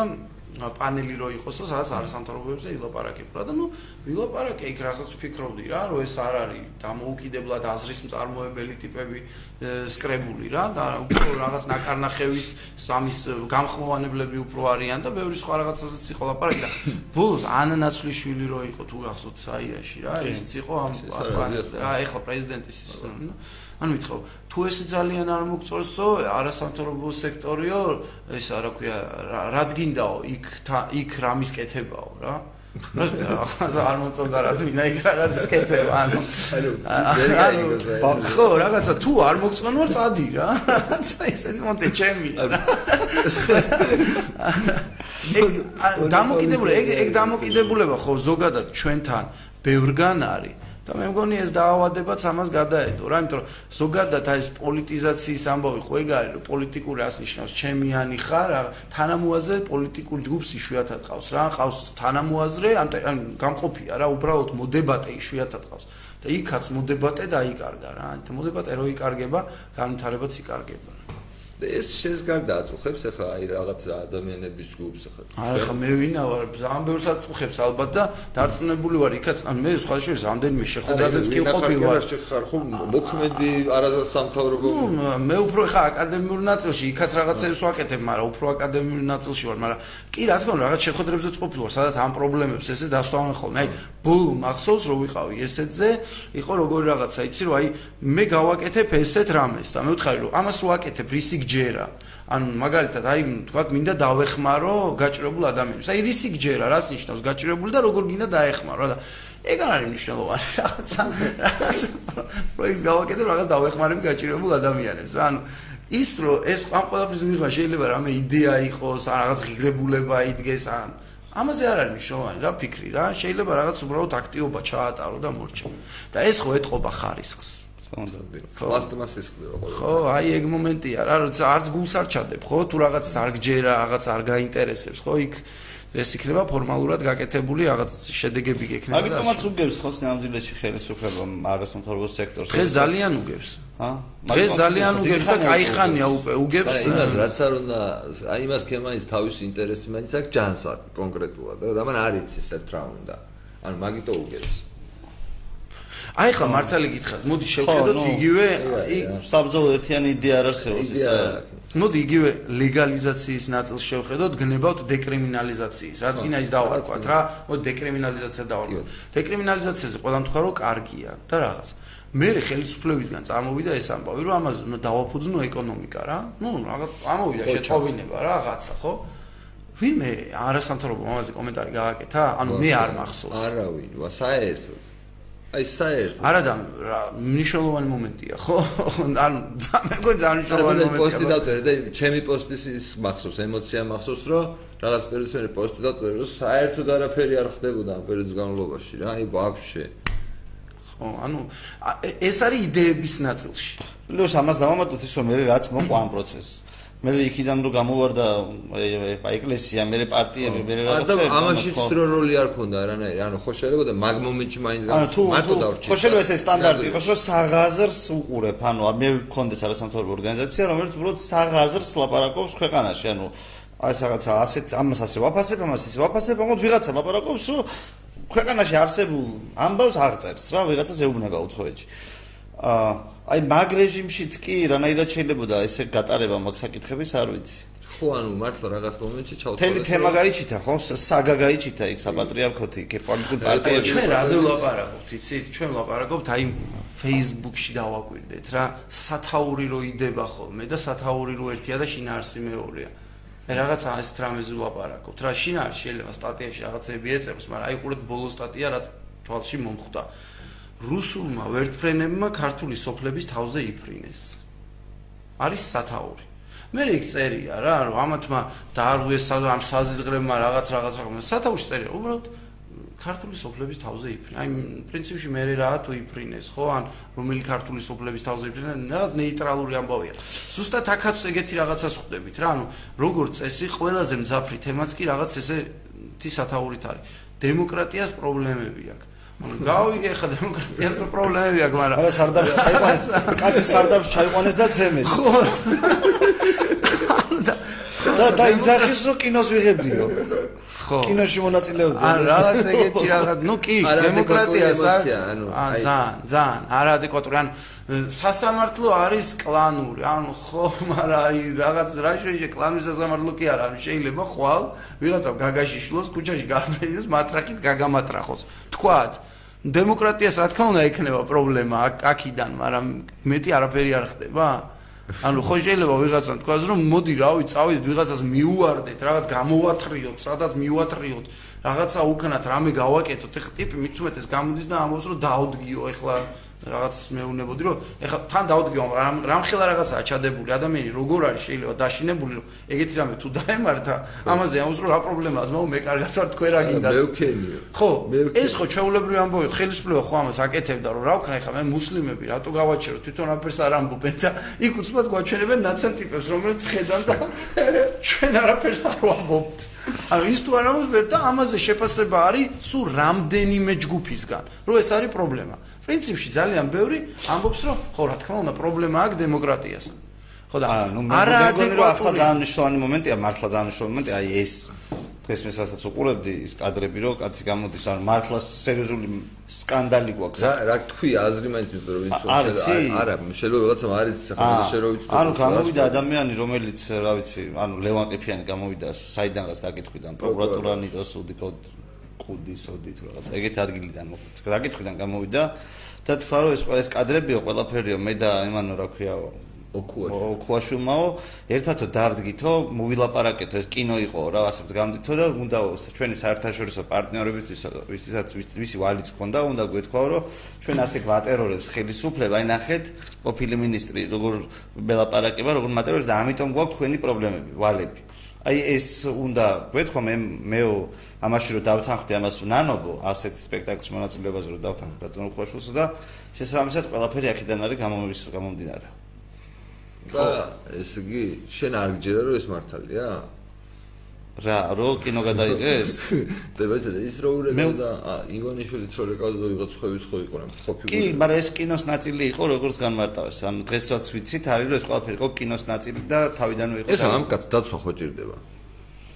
პანელი რო იყოსო, სადაც არასამთავრობოებზე ილაპარაკებდა და ნუ ვილაპარაკე იქ რასაც ვფიქრობდი რა, რომ ეს არ არის დამოუკიდებლად აზრის მწარმოებელი ტიპები სკრებული რა და უფრო რაღაც ნაკარნახევით სამის გამხმოვანებლები უფრო არიან და ბევრი სხვა რაღაცასაც იყო ლაპარაკი და ბოლოს ანანაცვლიშვილი რო იყო თუ გახსოვთ საიაში რა, ისიც იყო ამ რა ეხლა პრეზიდენტის ანუ მითხო თუ ეს ძალიან არ მოგწონსო არასამთავრობო სექტორიო ეს რა ქვია რა დგინდაო იქ იქ რამის კეთებაო რა? რა არ მოწონდა რა თვითონ იქ რაღაც სკეთება ანუ ანუ ხო რაღაცა თუ არ მოგწონო წადი რა. ესეთი მონტე ჩემი ეგ დამოკიდებულება ეგ ეგ დამოკიდებულება ხო ზოგადად ჩვენთან ბევრგან არის და მე მგონი ეს დაავადებაც ამას გადაედო. რა იმიტომ რომ ზოგადად აი ეს პოლიტიზაციის ამბავი ხო ეგ არის რომ პოლიტიკური ას ნიშნავს ჩემიანი ხარ რა თანამოაზე პოლიტიკურ ჯგუფს იშვიათად ყავს რა ყავს თანამოაზრე ან გამყოფია რა უბრალოდ მოდებატე იშვიათად ყავს. და იქაც მოდებატე დაიკარგა რა და მოდებატე რო იკარგება განვითარებაც იკარგება ეს შენს გარდა აწუხებს ახლა აი რაღაც ადამიანების ჯგუფს ახლა აი ახლა მე ვინა ვარ ძალიან ბევრს აწუხებს ალბათ და დარწმუნებული ვარ იქაც ან მე სხვა შორის რამდენიმე შეხვედრაზეც კი ყოფილი ვარ. ხარ ხო მოქმედი არასამთავრობო ნუ მე უფრო ახლა აკადემიურ ნაწილში იქაც რაღაცებს ვაკეთებ მაგრამ უფრო აკადემიურ ნაწილში ვარ მაგრამ კი რა თქმა უნდა რაღაც შეხვედრებზეც ყოფილი ვარ სადაც ამ პრობლემებს ესე დასვამენ ხოლმე. აი ბოლო მახსოვს რომ ვიყავი ესეთზე იყო როგორი რაღაცა იცი რომ აი მე გავაკეთებ ესეთ რამეს და მე ვთხარი რომ ამას რო აკეთებ რისი გჯერა. ანუ მაგალითად, აი, თქვა, მინდა დავეხმარო გაჭირებულ ადამიანებს. აი, რისი გჯერა, რას ნიშნავს გაჭირებული და როგორ გინდა დაეხმარო და ეგ არ არის მნიშვნელოვანი რაღაცა. პროექტს გავაკეთებ რაღაც დავეხმარები გაჭირებულ ადამიანებს რა. ანუ ის რომ ეს ამ ყველაფრის მიღება შეიძლება რამე იდეა იყოს, ან რაღაც ღირებულება იდგეს, ან ამაზე არ არის მნიშვნელოვანი რა ფიქრი რა. შეიძლება რაღაც უბრალოდ აქტიობა ჩაატარო და მორჩა. და ეს ხო ეთყობა ხარისხს. კონდოდი. პლასტმასის ხდება. ხო, აი ეგ მომენტია რა, როცა არც გულს არ ჩადებ, ხო? თუ რაღაც არ გჯერა, რაღაც არ გაინტერესებს, ხო? იქ ეს იქნება ფორმალურად გაკეთებული რაღაც შედეგები გექნება. მაგიტომაც უგებს ხო სამდვილეში ხელისუფლება არასამთავრობო სექტორს. დღეს ძალიან უგებს. ჰა? დღეს ძალიან უგებს და кай ხანია უგებს. იმას რაც არ უნდა, აი იმას ქემაის თავისი ინტერესი მაინც აქვს ჯანსა კონკრეტულად. და მან არ იცის ერთ რა უნდა. ანუ მაგიტო უგებს. აი ხა მართალი გითხრათ, მოდი შევხედოთ იგივე საბრძოლო ერთიანი იდეა არ არსებობს ისა მოდი იგივე ლეგალიზაციის ნაწილს შევხედოთ, გნებავთ დეკრიმინალიზაციის. რაც გინდა ის დავარქვათ რა, მოდი დეკრიმინალიზაცია დავარქვათ. დეკრიმინალიზაციაზე ყველამ თქვა რომ კარგია და რაღაც. მე ხელისუფლებისგან წამოვიდა ეს ამბავი, რომ ამაზე დავაფუძნო ეკონომიკა რა. ნუ რაღაც წამოვიდა შეწყობინება რაღაცა, ხო? ვინმე არასამთავრობო ამაზე კომენტარი გააკეთა? ანუ მე არ მახსოვს. არავინ, ვა საერთოდ. აი საერთოდ. არა და მნიშვნელოვანი მომენტია, ხო? ანუ მეგონი მნიშვნელოვანი მომენტია. პოსტი დაწერე და ჩემი პოსტის ის მახსოვს, ემოცია მახსოვს, რომ რაღაც პერსონალი პოსტი დაწერე, რომ საერთოდ არაფერი არ ხდებოდა ამ პერიოდის განმავლობაში რა, აი ვაფშე. ხო, ანუ ეს არის იდეების ნაწილში. პლუს ამას დავამატოთ ის რომ მე რაც მოყვა ამ პროცესს. მე იქიდან რო გამოვარდა აი ეკლესია, მე პარტიები, მე რაღაცა. ანუ ამაში სრო როლი არ ქონდა არანაირი. ანუ ხო შეიძლება და მაგ მომენტში მაინც მარტო დავრჩი. ხო შეიძლება ეს სტანდარტი იყოს, რომ საღაზრს უყურებ. ანუ მე მქონდეს არასამთავრობო ორგანიზაცია, რომელიც უბრალოდ საღაზრს ლაპარაკობს ქვეყანაში. ანუ აი რაღაცა ასეთ ამას ასე ვაფასებ, ამას ისე ვაფასებ, მაგრამ ვიღაცა ლაპარაკობს, რომ ქვეყანაში არსებულ ამბავს აღწერს რა, ვიღაცას ეუბნება უცხოეთში. აა აი მაგ რეჟიმშიც კი რანაირად შეიძლებოდა ესე გატარება მაგ საკითხების არ ვიცი. ხო, ანუ მართლა რაღაც მომენტში ჩავთვალე. თელი თემა გაიჩითა, ხო? საგა გაიჩითა იქ საპატრიარქოთი, იქ პოლიტიკურ პარტიებში. ჩვენ რაზე ვლაპარაკობთ, იცით? ჩვენ ვლაპარაკობთ აი Facebook-ში დავაკვირდეთ რა, სათაური რო იდება ხოლმე და სათაური რო ერთია და შინაარსი მეორეა. მე რაღაცა ეს ტრამეზე ვლაპარაკობთ რა, შინაარსი შეიძლება სტატიაში რაღაცები ეწეროს, მაგრამ აი ყურეთ ბოლო სტატია რაც თვალში მომხვდა. რუსულმა ვერტფრენებმა ქართული სოფლების თავზე იფრინეს. არის სათაური. მე იქ წერია რა, რომ ამათმა დაარღვიეს ამ საზიზღრებმა რაღაც რაღაც რაღაც სათაურში წერია, უბრალოდ ქართული სოფლების თავზე იფრინე. აი პრინციპში მე რა თუ იფრინეს, ხო? ან რომელი ქართული სოფლების თავზე იფრინე, რაღაც ნეიტრალური ამბავია. ზუსტად აქაც ეგეთი რაღაცას ხვდებით რა, ანუ როგორც წესი, ყველაზე მძაფრი თემაც კი რაღაც ესე თი სათაურით არის. დემოკრატიას პრობლემები აქვს. გავიგე ხა დემოკრატიას პრობლემები აქვს, მაგრამ არა სარდაფში ჩაიყვანეს, კაცი სარდაფში ჩაიყვანეს და ძემეს. ხო. და და იძახის რომ კინოს ვიღებდიო. ხო. კინოში მონაწილეობდი. ან რაღაც ეგეთი რაღაც, ну კი, დემოკრატიას ანუ ან ძალიან, ძალიან არაადეკვატური, ან სასამართლო არის კლანური, ანუ ხო, მაგრამ აი რაღაც რა შეიძლება კლანის სასამართლო კი არა, შეიძლება ხვალ ვიღაცა გაგაში შლოს, ქუჩაში გარბენოს, მატრახით გაგამატრახოს. თქვათ, დემოკრატიას რა თქმა უნდა ექნება პრობლემა აქიდან, მაგრამ მეტი არაფერი არ ხდება. ანუ ხო შეიძლება ვიღაცამ თქვას რომ მოდი რავი წავიდეთ ვიღაცას მიუვარდეთ, რაღაც გამოვათრიოთ, სადაც მიუვათრიოთ, რაღაცა უკანათ რამე გავაკეთოთ, ეხლა ტიპი მიცუმეტეს გამოდის და ამბობს რომ დაუდგიო, ეხლა რაღაც მეუნებოდი რომ ეხლა თან დავდგეო რამ რამხელა რაღაცა აჩადებული ადამიანი როგორ არის შეიძლება დაშინებული რომ ეგეთი რამე თუ დაემართა ამაზე რომ რა პრობლემაა ზმაო მე კარგად ვარ თქვენ რა გინდა მე ვქენიო ხო ეს ხო ჩაულებრივი ამბავი ხელისუფლება ხო ამას აკეთებდა რომ რა ვქნა ეხლა მე მუსლიმები რატო გავაჩერო? თვითონ აფერს არ ამბობენ და იქ უცბად გვაჩვენებენ ნაცემ ტიპებს რომელიც ხედან და ჩვენ არაფერს არ ვამბობთ ანუ ის თუ არ ამბობს და ამაზე შეფასება არის სულ რამდენიმე ჯგუფისგან რომ ეს არის პრობლემა. პრინციპში ძალიან ბევრი ამბობს რომ ხო რა თქმა უნდა პრობლემა აქვს დემოკრატიას. ხო და არაადეკვატური ახლა ძალიან მნიშვნელოვანი მომენტია მართლა ძალიან მნიშვნელოვანი მომენტია აი ეს დღეს მე სასაც უყურებდი ის კადრები რომ κაცი გამოდის ან მართლა სერიოზული სკანდალი გვაქვს. რა რა თქვი აზრი მაინც იმიტომ რომ ვინც არა შეიძლება ვიღაცამ არ იცის ახლა და შე რო ვიცი ანუ გამოვიდა ადამიანი რომელიც რა ვიცი ანუ ლევან ყიფიანი გამოვიდა საიდანღაც დაკითხვიდან პროკურატურა ნიტოს სუდი კუდი სოდი თუ რაღაც ეგეთ ადგილიდან მოხდა. დაკითხვიდან გამოვიდა და თქვა რომ ეს ყველა ეს კადრებიო ყველაფერიო მე და იმანო რა ქვიაო ოქუაშუმაო ერთადო დავდგითო მოვილაპარაკეთო ეს კინო იყო რა ასე გამდითო და უნდა ჩვენი საერთაშორისო პარტნიორებისთვის ვისაც ვისი ვალიც ქონდა უნდა გვეთქვა რომ ჩვენ ასე გვატერორებს ხელისუფლება აი ნახეთ ყოფილი მინისტრი როგორ ველაპარაკება როგორ მატერორებს და ამიტომ გვაქვს თქვენი პრობლემები ვალები აი ეს უნდა გვეთქვა მე მეო ამაში რომ დავთანხმდი ამას ნანობო ასეთ სპექტაკლში მონაწილეობაზე რომ დავთანხმდი ბატონო ყვაშულსა და შესაბამისად ყველაფერი აქედან არის გამომდინარე. და ეს იგი შენ არ გჯერა რომ ეს მართალია? რა, რო კინო გადაიღეს? და ბაცა ის რო ურეკა და ივანიშვილიც რო ურეკა და ვიღაც ხვევის ხო იყო რა, ხო ფიგურა. კი, მაგრამ ეს კინოს ნაწილი იყო როგორც განმარტავეს. ანუ დღესაც ვიცით არის რომ ეს ყველაფერი იყო კინოს ნაწილი და თავიდანვე იყო. ეს ამ კაც დაცვა ხო ჭირდება?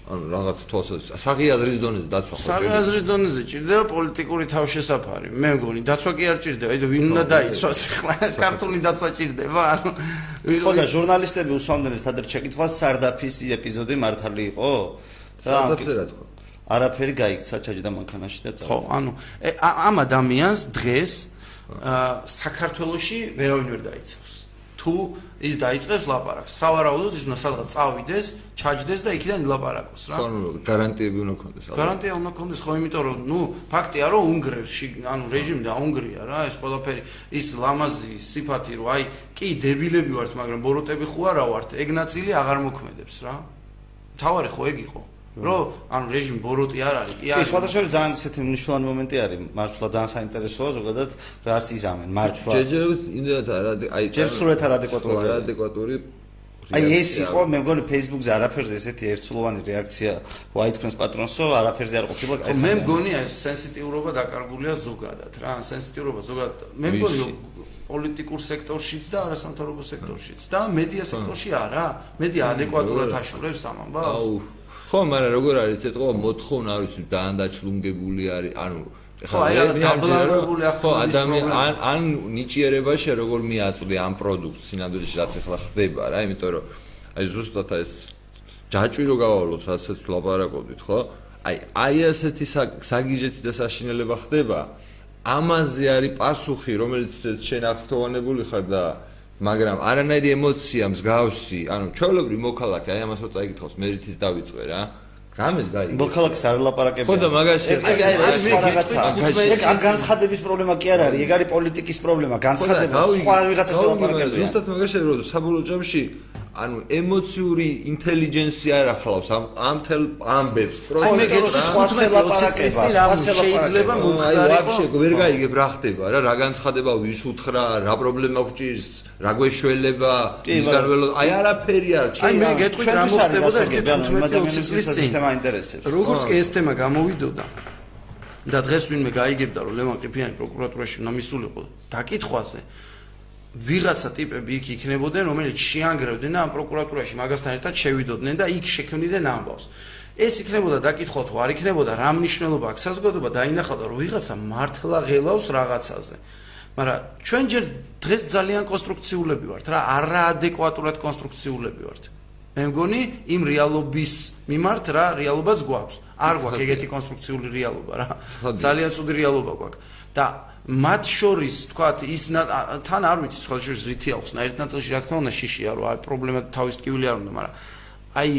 ანუ რაღაც თვალსაზრისით. საღიაზრის დონეზე დაცვა ხო საღიაზრის დონეზე ჭირდება პოლიტიკური თავშესაფარი. მე მგონი დაცვა კი არ ჭირდება. აი ვინ უნდა დაიცვას ახლა ქართული დაცვა ჭირდება ანუ ხო და ჟურნალისტები უსვამდნენ ერთადერთ შეკითხვას სარდაფის ეპიზოდი მართალი იყო. სარდაფზე რა თქვა არაფერი გაიქცა ჩაჯდა მანქანაში და ხო ანუ ამ ადამიანს დღეს საქართველოსი ვერავინ ვერ დაიცავს თუ ის დაიწყებს ლაპარაკს. სავარაუდოდ ის უნდა სადღაც წავიდეს, ჩაჯდეს და იქიდან ილაპარაკოს რა. ხო, გარანტიები უნდა ქონდეს. გარანტია უნდა ქონდეს, ხო, იმიტომ რომ ნუ ფაქტია რომ უნგრევში, ანუ რეჟიმი და უნგრია რა, ეს ყველაფერი ის ლამაზი სიფათი რომ აი, კი დებილები ვართ, მაგრამ ბოროტები ხო არა ვართ, ეგ ნაწილი აღარ მოქმედებს რა. თავარი ხო ეგ იყო? რომ ანუ რეჟიმ ბოროტი არ არის კი არის. სხვადასხვა ძალიან ისეთი მნიშვნელოვანი მომენტი არის. მართლა ძალიან საინტერესოა ზოგადად რას იზამენ? მართლა ჯერჯერობით იმდენად არა აი ჯერჯერობით არ ადეკვატური არა ადეკვატური აი ეს იყო მე მგონი Facebook-ზე არაფერზე ესეთი ერთსულოვანი რეაქცია ვაი თქვენს პატრონსო არაფერზე არ ყოფილა ხო მე მგონი ეს სენსიტიურობა დაკარგულია ზოგადად რა სენსიტიურობა ზოგადად. მე მგონი პოლიტიკურ სექტორშიც და არასამთავრობო სექტორშიც და მედია სექტორში არა. მედია ადეკვატურად აშორებს ამ ამბავს აუ ხო, მაგრამ როგორ არის ეთყობა მოთხოვნა არ ვიცი დაან დაჩლუნგებული არის, ანუ ხო, აი დაბლარებული ახლა ადამიან ან ან ნიჭიერებაში როგორ მიაწვდი ამ პროდუქტს სინამდვილეში რაც ახლა ხდება რა, იმიტომ რომ აი ზუსტად ეს ჯაჭვი რო გავალოთ, რასაც ლაპარაკობდით, ხო? აი აი ასეთი საგიჟეთი და საშინელება ხდება. ამაზე არის პასუხი, რომელიც შენ აღფრთოვანებული ხარ და მაგრამ არანაირი ემოცია მსგავსი, ანუ ჩვეულებრივ მოქალაქე, აი ამას რო წაიკითხავს, მერითის დავიწყე რა. რამეს გაიგე? მოქალაქეს არ ლაპარაკებს. ხო და მაგაში ეს აი ეს რაღაცა. ეგ არ განცხადების პრობლემა კი არ არის, ეგ არის პოლიტიკის პრობლემა, განცხადება სხვა ვიღაცას ლაპარაკებს. ზუსტად მაგაში რომ საბოლოო ჯამში ანუ ემოციური ინტელიჯენცია არ ახლავს ამ ამ თელ ამბებს პროცესს. აი მე გეტყვი სხვა სელაპარაკება, სხვა შეიძლება მომხდარიყო. ვაფშე ვერ გაიგებ რა ხდება რა, რა განცხადება ვის უთხრა, რა პრობლემა გჭირს, რა გვეშველება, ის გარველო, აი არაფერი არ ჩა. აი მე გეტყვი რა მოხდებოდა 15-20 წლის წინ. სისტემა ინტერესებს. როგორც კი ეს თემა გამოვიდოდა და დღეს ვინმე გაიგებდა რომ ლევან ყიფიანი პროკურატურაში უნდა მისულიყო დაკითხვაზე ვიღაცა ტიპები იქ იქნებოდნენ, რომელიც შეანგრევდნენ და ამ პროკურატურაში მაგასთან ერთად შევიდოდნენ და იქ შექმნიდნენ ამბავს. ეს იქნებოდა დაკითხვა თუ არ იქნებოდა, რა მნიშვნელობა აქვს საზოგადოება დაინახავდა, რომ ვიღაცა მართლა ღელავს რაღაცაზე. მაგრამ ჩვენ ჯერ დღეს ძალიან კონსტრუქციულები ვართ რა, არაადეკვატურად კონსტრუქციულები ვართ. მე მგონი იმ რეალობის მიმართ რა რეალობაც გვაქვს. არ გვაქვს ეგეთი კონსტრუქციული რეალობა რა. ძალიან ცუდი რეალობა გვაქვს. და მათ შორის თქვათ ის თან არ ვიცი სხვა შორის რითი აქვს. ერთ ნაწილში რა თქმა უნდა შიშია რომ აი პრობლემა თავის ტკივილი არ უნდა მაგრამ აი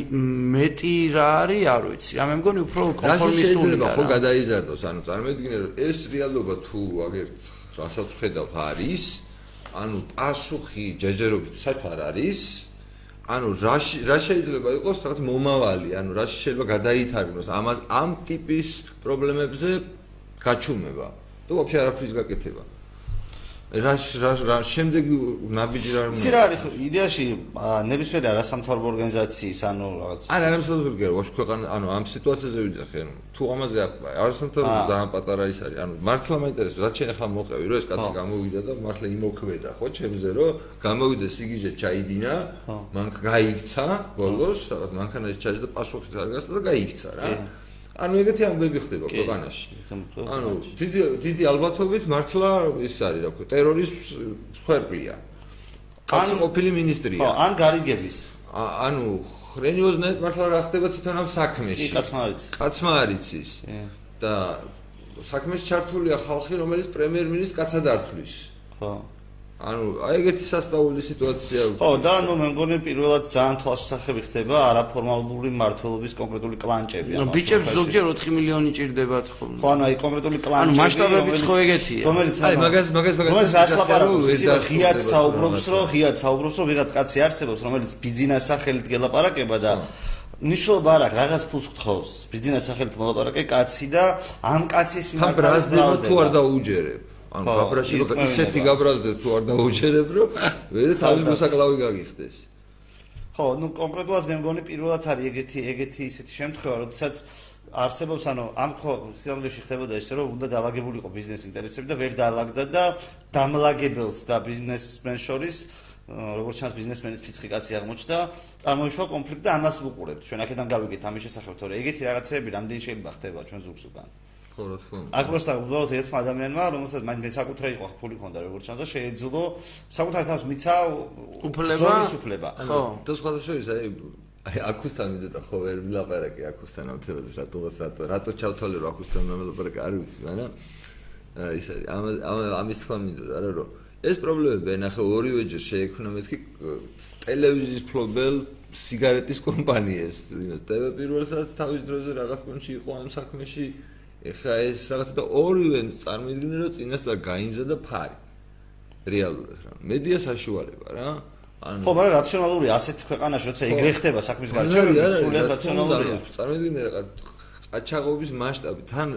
მეტი რა არის არ ვიცი. რა მე მგონი უფრო კონფორმისტული რა ხო გადაიზარდოს? ანუ წარმოიდგინე რომ ეს რეალობა თუ აგერ რასაც ხედავთ არის ანუ პასუხი ჯეჯერობით საერთოდ არ არის ანუ რა რა შეიძლება იყოს რაღაც მომავალი ანუ რა შეიძლება გადაითარგმნოს ამას ამ ტიპის პრობლემებზე გაჩუმება და ვაფშე არაფრის გაკეთება. რა რა რა შემდეგ ნაბიჯი რა მო. ცირა არის იდეაში ნებისმიერი არასამთავრობო ორგანიზაციის ანუ რაღაც არა არასამთავრობო ორგანიზაცია ვაფშე ქვეყანა ანუ ამ სიტუაციაზე ვიძახე ანუ თუ ამაზე არასამთავრობო ძალიან პატარა ის არის ანუ მართლა მაინტერესებს რაც შენ ახლა მოყევი რომ ეს კაცი გამოვიდა და მართლა იმოქმედა ხო ჩემზე რომ გამოვიდა სიგიჟე ჩაიდინა მან გაიქცა ბოლოს რაღაც მანქანაში ჩაჯდა პასუხი არ გასცა და გაიქცა რა ანუ ეგეთი ამბები ხდება ქვეყანაში. ანუ დიდი დიდი ალბათობით მართლა ის არის რა ქვია, ტერორიზმს ხერხია. კაცი ყოფილი მინისტრია. ხო, ან გარიგების. ანუ ხრენიოზნეთ მართლა რა ხდება თვითონ ამ საქმეში? კი, კაცმა არის. კაცმა არის ის. და საქმეში ჩართულია ხალხი, რომელიც პრემიერ-მინისტრს კაცად ართვლის. ხო. ანუ აი ეგეთი სასწაული სიტუაცია ხო და ანუ მე მგონი პირველად ძალიან თვალსაჩინო ხდება არაფორმალური მართლობის კონკრეტული კლანჭები ანუ ბიჭებს ზოგჯერ 4 მილიონი ჭირდებათ ხო? ხო ანუ აი კონკრეტული კლანჭები ანუ მასშტაბებიც ხო ეგეთია. რომელიც აი მაგას მაგას მაგას რომელიც რას ლაპარაკობს ღიად საუბრობს რომ ღიად საუბრობს რომ ვიღაც კაცი არსებობს რომელიც ბიზნეს სახელით გელაპარაკება და ნიშნობა არა რაღაც ფულს გთხოვს ბიზნეს სახელით მოლაპარაკე კაცი და ამ კაცის მიმართ ბრაზდება თუ არ დაუჯერებ ანუ გაბრაში ისეთი გაბრაზდე თუ არ დაუჯერებ რომ ვერც ამ მოსაკლავი გაგიხდეს. ხო ნუ კონკრეტულად მე მგონი პირველად არის ეგეთი ეგეთი ისეთი შემთხვევა როდესაც არსებობს ანუ ამ ხო სიამოვნებაში ხდებოდა ისე რომ უნდა დაალაგებულიყო ბიზნეს ინტერესები და ვერ დაალაგდა და დამლაგებელს და ბიზნესმენ შორის როგორც ჩანს ბიზნესმენის ფიცხი კაცი აღმოჩნდა, წარმოიშვა კონფლიქტი და ამას ვუყურებთ. ჩვენ აქედან გავიგეთ ამის შესახებ, თორე. ეგეთი რაღაცები რამდენი შეიძლება ხდება ჩვენ ზურგს უკან. ხო, რა თქმა უნდა. აქ პროსტა უბრალოდ ერთმა ადამიანმა, რომელსაც მაინც მე საკუთრე იყო ფული ქონდა როგორც ჩანს და შეეძლო საკუთარ თავს მიცა უფლება. უფლება. ხო. და სხვათა შორის აი აი აკუსთან მიდოდა ხო ვერ ვილაპარაკე აკუსთან ამთელოდეს რატოღაც რატო რატო ჩავთვალე რომ აკუსთან მელაპარაკე არ ვიცი მაგრამ ის არის ამ ამ ამის თქვა მიდოდა რა რომ ეს პრობლემები ნახე ორივეჯერ შეექმნა მეთქი ტელევიზიის ფლობელ სიგარეტის კომპანიებს იმას და პირველსაც თავის დროზე რაღაც პონჩი იყო ამ საქმეში ეხა ეს რაღაც და ორივე წარმოიდგინე რომ წინასწარ გაიმზადა ფარი. რეალურად რა. მედია საშუალება რა. ანუ ხო მაგრამ რაციონალური ასეთ ქვეყანაში როცა ეგრე ხდება საქმის გარჩევები სულიად რაციონალურია წარმოიდგინე რაღაც აჩაღობის მასშტაბი. თან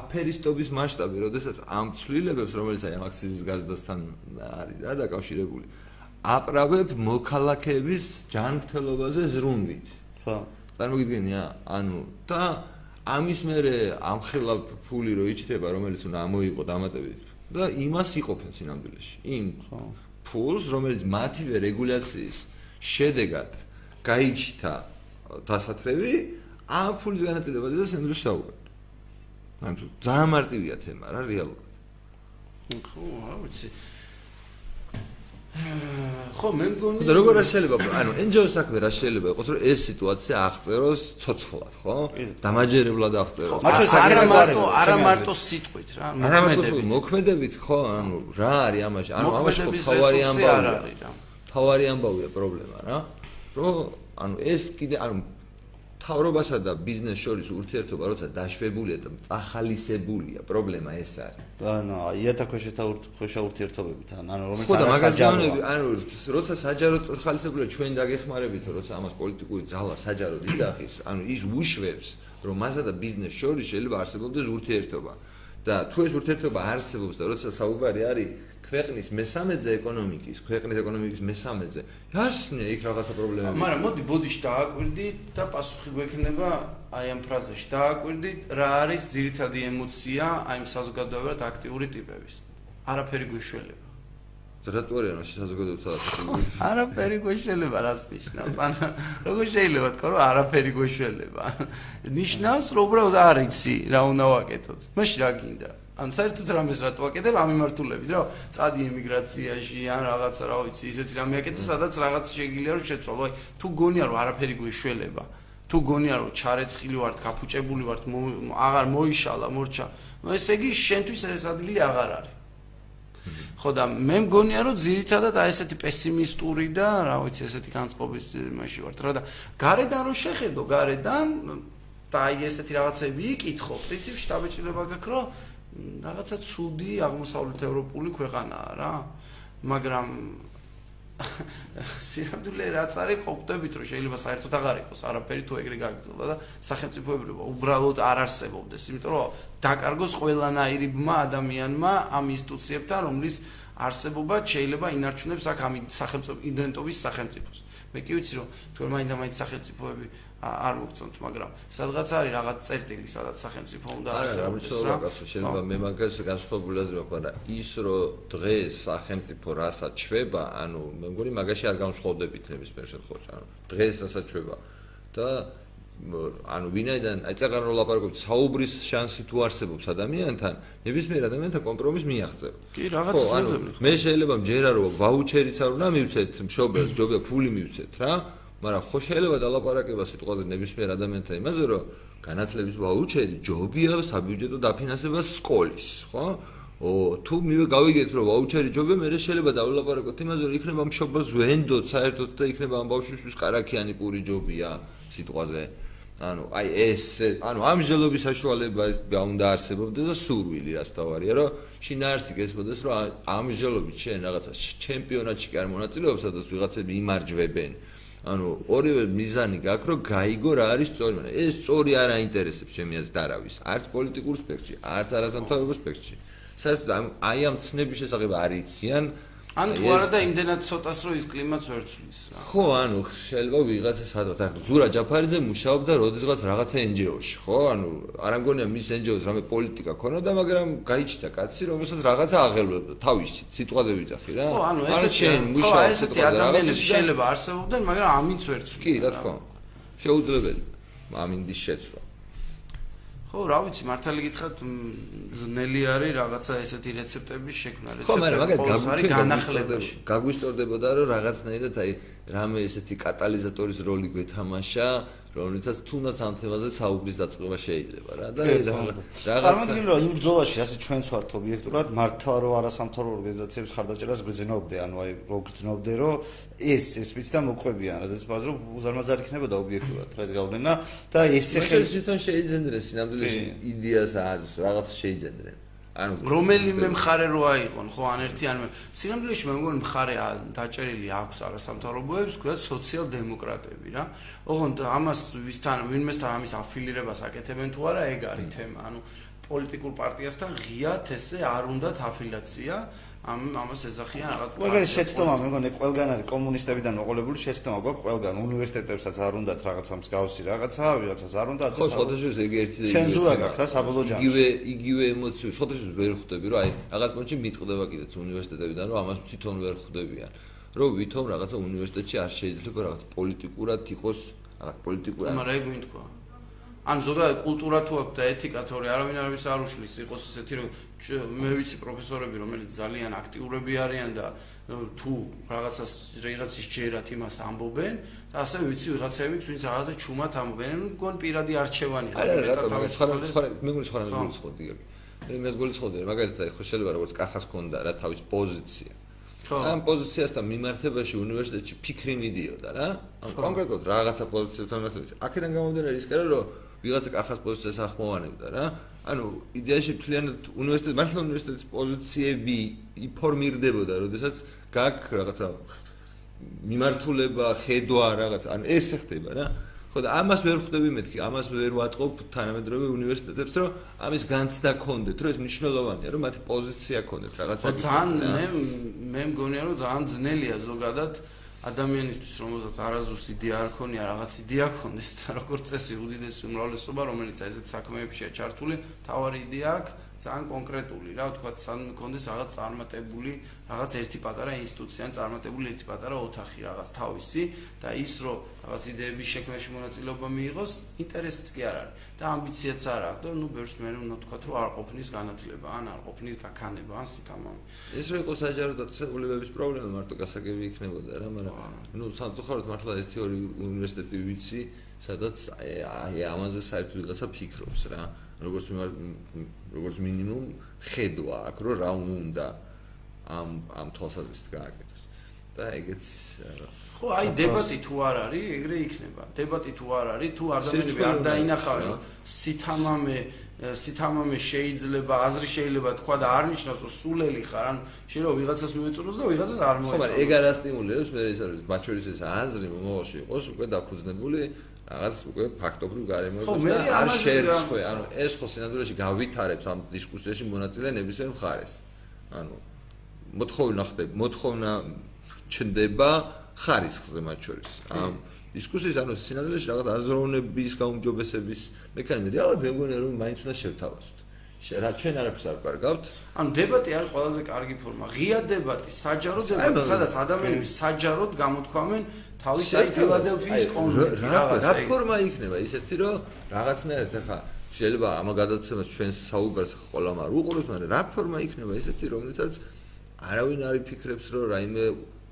აფერისტობის მასშტაბი როდესაც ამ ცვლილებებს რომელიც აი აქციის გაზდასთან არის რა დაკავშირებული აპრავებ მოქალაქეების ჯანმრთელობაზე ზრუნვით ხო. წარმოგიდგენია ანუ და ამის მერე ამხელა ფული რო იჭდება რომელიც უნდა ამოიყო დამატებით და იმას იყოფენ სინამდვილეში. იმ ფულს რომელიც მათივე რეგულაციის შედეგად გაიჩითა დასათრევი ამ ფულის განაწილებაზე და სინამდვილეში საუბარი ანუ ძალიან მარტივია თემა რა რეალურად. ხო რა ვიცი ხო მე მგონი და როგორ არ შეიძლება ანუ NGO საქმე რა შეიძლება იყოს რომ ეს სიტუაცია აღწეროს ცოცხლად ხო? დამაჯერებლად აღწეროს. არა მარტო არა მარტო სიტყვით რა მოქმედებით. მოქმედებით ხო ანუ რა არის ამაში? ანუ ამაში ხო თავარი ამბავია. თავარი ამბავია პრობლემა რა. რომ ანუ ეს კიდე ანუ თავრობასა და ბიზნეს შორის ურთიერთობა როცა დაშვებულია და წახალისებულია, პრობლემა ეს არის. ანუ იათაქვეშეთა ურთიერთობა ურთიერთობებით, ანუ რომელიც არა საჯაროები, ანუ როცა საჯარო წახალისებულია, ჩვენ დაგეხმარებით, როცა ამას პოლიტიკური ძალა საჯაროდ იძახის, ანუ ის უშვებს, რომ მასა და ბიზნეს შორის შეიძლება არსებობდეს ურთიერთობა. და თუ ეს ურთიერთობა არსებობს და როცა საუბარი არის ქვეყნის მესამედზე ეკონომიკის, ქვეყნის ეკონომიკის მესამედზე. გასნია იქ რაღაცა პრობლემები. მაგრამ მოდი ბოდიში დააკვირდით და პასუხი გვექნება აი ამ ფრაზაში. დააკვირდით რა არის ძირითადი ემოცია აი ამ საზოგადოებრივად აქტიური ტიპების. არაფერი გვიშველება. არის ამ საზოგადოებრივად აქტიური? არაფერი გვიშველება რას ნიშნავს? ან როგორ შეიძლება თქო რომ არაფერი გვიშველება? ნიშნავს რომ უბრალოდ არ იცი რა უნდა ვაკეთოთ. მაშინ რა გინდა? ან საერთოდ რამეს რატო აკეთებ ამ მიმართულებით, რომ წადი ემიგრაციაში ან რაღაცა რა ვიცი, ისეთი რამე აკეთე, სადაც რაღაც შეგიძლია რომ შეცვალო. აი, თუ გონია რომ არაფერი გვიშველება, თუ გონია რომ ჩარეცხილი ვართ, გაფუჭებული ვართ, აღარ მოიშალა, მორჩა, ნუ ესე იგი შენთვის ეს ადგილი აღარ არის. ხო და მე მგონია რომ ძირითადად აი ესეთი პესიმისტური და რა ვიცი, ესეთი განწყობის იმაში ვართ, რა და გარედან რო შეხედო, გარედან და აი ესეთი რაღაცები იკითხო, პრინციპში დაბეჭდილება გაქვს რომ რაღაცა ცუდი აღმოსავლეთ ევროპული ქვეყანაა რა. მაგრამ სიამდვილე რაც არის, ყოფდებით რომ შეიძლება საერთოდ აღარ იყოს არაფერი თუ ეგრე გაგრძელდა და სახელმწიფოებრიობა უბრალოდ არ არსებობდეს, იმიტომ რომ დაკარგოს ყველანაირი ბმა ადამიანმა ამ ინსტიტუციებთან, რომლის არსებობა შეიძლება ინარჩუნებს აქ ამ სახელმწიფო იდენტობის სახელმწიფოს. მე კი ვიცი რომ თქვენ მაინდა მაინც სახელმწიფოები არ მოგწონთ, მაგრამ სადღაც არის რაღაც წერტილი, სადაც სახელმწიფო უნდა რა. არა, რა შეიძლება მე მაგას განსხვავებული აზრი მაქვს, მაგრამ ის რომ დღეს სახელმწიფო რასაც ჩვება, ანუ მე მგონი მაგაში არ განსხვავდებით ნებისმიერ შემთხვევაში, ანუ დღეს რასაც ჩვება და ანუ ვინაიდან აი წეგან რო ლაპარაკობთ საუბრის შანსი თუ არსებობს ადამიანთან, ნებისმიერ ადამიანთან კომპრომის მიაღწევ. კი, რაღაც შეიძლება. მე შეიძლება მჯერა რო ვაუჩერიც არ უნდა მივცეთ მშობელს, ჯობია ფული მივცეთ რა, მაგრამ ხო შეიძლება დალაპარაკება სიტყვაზე ნებისმიერ ადამიანთან იმაზე, რომ განათლების ვაუჩერი ჯობია საბიუჯეტო დაფინანსებას სკოლის, ხო? ო თუ მივე გავიგეთ რომ ვაუჩერი ჯობია მე შეიძლება დავლაპარაკოთ იმაზე რომ იქნება მშობელს ვენდოთ საერთოდ და იქნება ამ ბავშვისთვის კარაქიანი პური ჯობია სიტყვაზე ანუ აი ეს ანუ ამჟელობის საშუალება უნდა არსებობდეს და სურვილი რაც თავარია რომ შინაარსი გესმოდეს რომ ამჟელობით შენ რაღაცა ჩემპიონატში კი არ მონაწილეობს სადაც ვიღაცები იმარჯვებენ. ანუ ორივე მიზანი გაქვს რომ გაიგო რა არის სწორი მაგრამ ეს სწორი არ აინტერესებს ჩემი აზრით დარავის. არც პოლიტიკურ სპექტრში არც არასამთავრობო სპექტრში. საერთოდ აი ამ ცნების შესახებ არიციან ან თუ არა და იმდენად ცოტას რომ ის კლიმატს ვერ ცვლის რა. ხო, ანუ შეიძლება ვიღაცა სადღაც ახლა ზურა ჯაფარიძე მუშაობდა როდესღაც რაღაცა NGO-ში, ხო? ანუ არ ამგონია მის NGO-ს რამე პოლიტიკა ქონოდა, მაგრამ გაიჩნდა კაცი, რომელსაც რაღაცა აღელვებდა თავისი სიტყვაზე ვიძახი რა. ხო, ანუ ესეთი ხო, ესეთი ადამიანები შეიძლება არსებობდნენ, მაგრამ ამით ვერ ცვლის. კი, რა თქმა უნდა. შეუძლებელი ამინდის შეცვლა. ხო, რა ვიცი, მართალი გითხრათ, ძნელი არის რაღაცა ესეთი რეცეპტების შექმნა, რეცეპტები. ხო, მაგრამ მაგალითად განახლებაში გაგვისტორდებოდა, რომ რაღაცნაირად აი რამე ესეთი კატალიზატორის როლი გვეთამაშა, რომლითაც თუნდაც ამ თემაზე საუბრის დაწყება შეიძლება რა და რაღაცა წარმოგიდგენთ რომ იმ ბრძოლაში ასე ჩვენც ვართ ობიექტურად მართლა რომ არასამთავრობო ორგანიზაციების ხარდაჭერას გძნობდე ანუ აი რო გძნობდე რომ ეს ეს პიცი და მოყვებიან რადგან ბაზრო უზარმაზარი იქნებოდა ობიექტურად რა ეს გავლენა და ესე ხელს თვითონ შეიძლება სინამდვილეში იდეას აზრს რაღაც შეიძლება ანუ რომელიმე მხარე რო აიყონ ხო ან ერთი ან სინამდვილეში მე მგონი მხარე დაჭერილი აქვს არასამთავრობოებს ქვია სოციალ-დემოკრატები რა. ოღონდ ამას ვისთან ვინმესთან ამის აფილირებას აკეთებენ თუ არა ეგ არის თემა. ანუ პოლიტიკურ პარტიასთან ღიათ ესე არ უნდათ აფილაცია ამ ამას ეძახიან რაღაც ყველგან შეცდომა მე მგონი ყველგან არის კომუნისტებიდან მოყოლებული შეცდომა გვაქვს ყველგან. უნივერსიტეტებსაც არ უნდათ რაღაცა მსგავსი რაღაცა ვიღაცას არ უნდათ ხო შეხოთაშუს ეგ ერთი და ცენზურა გაქვს რა საბოლოო ჯამში. იგივე იგივე ემოციური შეხოთაშუს ვერ ხვდები რომ აი რაღაც პონჩი მიტყდება კიდეც უნივერსიტეტებიდან რომ ამას თვითონ ვერ ხვდებიან. რომ ვითომ რაღაცა უნივერსიტეტში არ შეიძლება რაღაც პოლიტიკურად იყოს რაღაც პოლიტიკურად მაგრამ ეგ ვინ თქვა ან ზოგადად კულტურა თუ აქვს და ეთიკა თორე არავინ არ ვის არ უშლის. იყოს ესეთი რომ მე ვიცი პროფესორები რომელიც ძალიან აქტიურები არიან და თუ რაღაცას რაღაცის ჯერათ იმას ამბობენ და ასე ვიცი ვიღაცები ვინც რაღაცა ჩუმად ამბობენ. მგონ პირადი არჩევანია არა რატომ სხვა სხვა მე მგონი სხვა რამე გულისხმობდი მე მე გულისხმობდი მაგალითად ხო შეიძლება როგორც კახას ქონდა რა თავის პოზიცია. ამ პოზიციასთან მიმართებაში უნივერსიტეტში ფიქრი მიდიოდა რა. კონკრეტულად რაღაცა პოზიციასთან მიმართებაში. აქედან გამომდინარე ის კერო რომ ვიღაცა კახას პოზიციას ახმოვანებდა რა. ანუ იდეაში მთლიანად უნივერსიტეტი, მართლა უნივერსიტეტის პოზიციები იფორმირდებოდა, როდესაც გაქვს რაღაცა მიმართულება, ხედვა რაღაც, ანუ ეს ხდება რა. ხო და ამას ვერ ხვდები მეთქი, ამას ვერ ვატყობ თანამედროვე უნივერსიტეტებს, რომ ამის განცდა ქონდეთ, რომ ეს მნიშვნელოვანია, რომ მათი პოზიცია ქონდეთ რაღაცა. ძალიან მე მე მგონია, რომ ძალიან ძნელია ზოგადად ადამიანისთვის რომელსაც არაზრუს იდეა არ ქონია რაღაც იდეა ქონდეს და როგორც წესი უდიდესი უმრავლესობა რომელიც ესეთ საქმეებშია ჩართული თავარი იდეა აქვს ძალიან კონკრეტული რა ვთქვა სან მქონდეს რაღაც წარმატებული რაღაც ერთი პატარა ინსტიტუცია ან წარმატებული ერთი პატარა ოთახი რაღაც თავისი და ის რომ რაღაც იდეების შექმნაში მონაწილეობა მიიღოს ინტერესიც კი არ არის და ამბიციაც არ აქვს და ნუ ბერს მე უნდა თქვა რომ არ ყოფნის განათლება ან არ ყოფნის გაქანება ან სიტამამი ეს რო იყოს საჯარო დაწესებულებების პრობლემა მარტო გასაგები იქნებოდა რა მაგრამ ნუ სამწუხაროდ მართლა ერთი ორი უნივერსიტეტი ვიცი სადაც აი ამაზე საერთოდ ვიღაცა ფიქრობს რა როგორც როგორც მინიმუმ ხედვა აქ რომ რა უნდა ამ ამ თვალსაზრისით გააკეთოს. და ეგეც რაღაც ხო აი დებატი თუ არ არის ეგრე იქნება. დებატი თუ არ არის თუ ადამიანები არ დაინახავენ სითამამე სითამამე შეიძლება აზრი შეიძლება თქვა და არ ნიშნავს რომ სულელი ხარ ან შეიძლება ვიღაცას მოეწონოს და ვიღაცას არ მოეწონოს ხო მაგრამ ეგ არ ასტიმულებს მე ეს არის მათ შორის ეს აზრი მომავალში იყოს უკვე დაფუძნებული რაღაც უკვე ფაქტობრივ გარემოებას და არ შეერცხე, ანუ ეს ხო სინამდვილეში გავითარებს ამ დისკუსიაში მონაწილე ნებისმიერ მხარეს. ანუ მოთხოვნა ხდება, მოთხოვნა ჩნდება ხარისხზე მათ შორის. ამ დისკუსიის ანუ სინამდვილეში რაღაც აზროვნების გაუმჯობესების მექანიზმი, რეალურად მე მგონია რომ მაინც უნდა შევთავაზოთ. რა ჩვენ არაფერს არ კარგავთ? ანუ დებატი არის ყველაზე კარგი ფორმა. ღია დებატი, საჯარო დებატი, სადაც ადამიანები საჯაროდ გამოთქვამენ თავის აი ფილადელფიის კონვერტი რაღაც რა ფორმა იქნება? ისეთი რომ რაღაცნაირად ახლა შეიძლება ამ გადაცემას ჩვენ საუბარს ყოლამ არ უყურებს მაგრამ რა ფორმა იქნება? ისეთი რომელიცაც არავინ არ იფიქრებს რომ რაიმე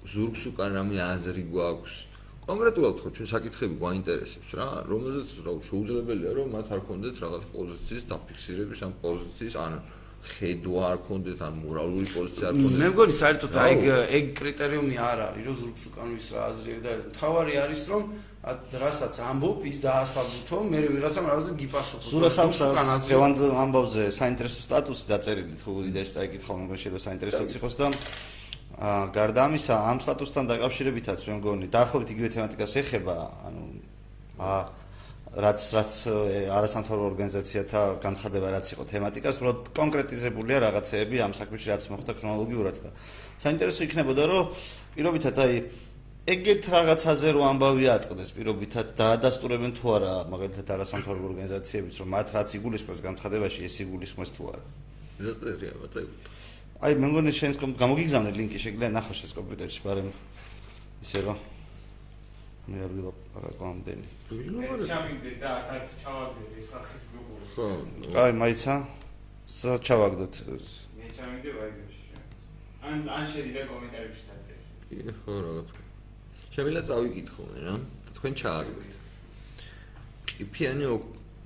ზურგს უკან რამე აზრი გვაქვს კონკრეტულად ხო ჩვენ საკითხები გვაინტერესებს რა რომელზეც რა შეუძლებელია რომ მათ არ კონდეთ რაღაც პოზიციის დაფიქსირების ამ პოზიციის ან ხედვა არ კონდეთ ან მორალური პოზიცია არ კონდეთ მე მგონი საერთოდ აი ეგ კრიტერიუმი არ არის რომ ზურგს უკან ვის რა აზრი და თავარი არის რომ რასაც ამბობ ის დაასაბუთო მე ვიღაცამ რაღაცა გიპასუხო. ზურგს უკან აზრევანდ ამბავზე საინტერესო სტატუსი დაწერილი თუ იდეას წაიკითხავ მე შეიძლება საინტერესოც იყოს და გარდა ამისა ამ სტატუსთან დაკავშირებითაც მე მგონი დაახლოებით იგივე თემატიკას ეხება ანუ აა რაც რაც არასამთავრობო ორგანიზაციათა განცხადება რაც იყო თემატიკას, უბრალოდ კონკრეტიზებულია რაღაცეები ამ საქმეში რაც მოხდა ქრონოლოგიურად და საინტერესო იქნებოდა რომ პირობითად აი ეგეთ რაღაცაზე რო ამბავი ატყდეს პირობითად დაადასტურებენ თუ არა მაგალითად არასამთავრობო ორგანიზაციებიც რომ მათ რაც იგულისხმეს განცხადებაში ეს იგულისხმეს თუ არა. ზედწერია ბატონო. აი მე მგონი შენს გამოგიგზავნე ლინკი შეგიძლია ნახოს ეს კომპიუტერში, მაგრამ ისე რომ მე არ ვილაპარაკო ამდენი. ჩავიგდე და აქაც ჩავაგდე ეს სახის გუგური. ხო. აი მაიცა სა ჩავაგდოთ. მე ჩავიგდე ვაიგებში. ან ან შედიდა კომენტარებში დაწერი. კი, ხო რა თქმა. შემიძლია წავიკითხო მე რა. თქვენ ჩააგდეთ. კიფიანი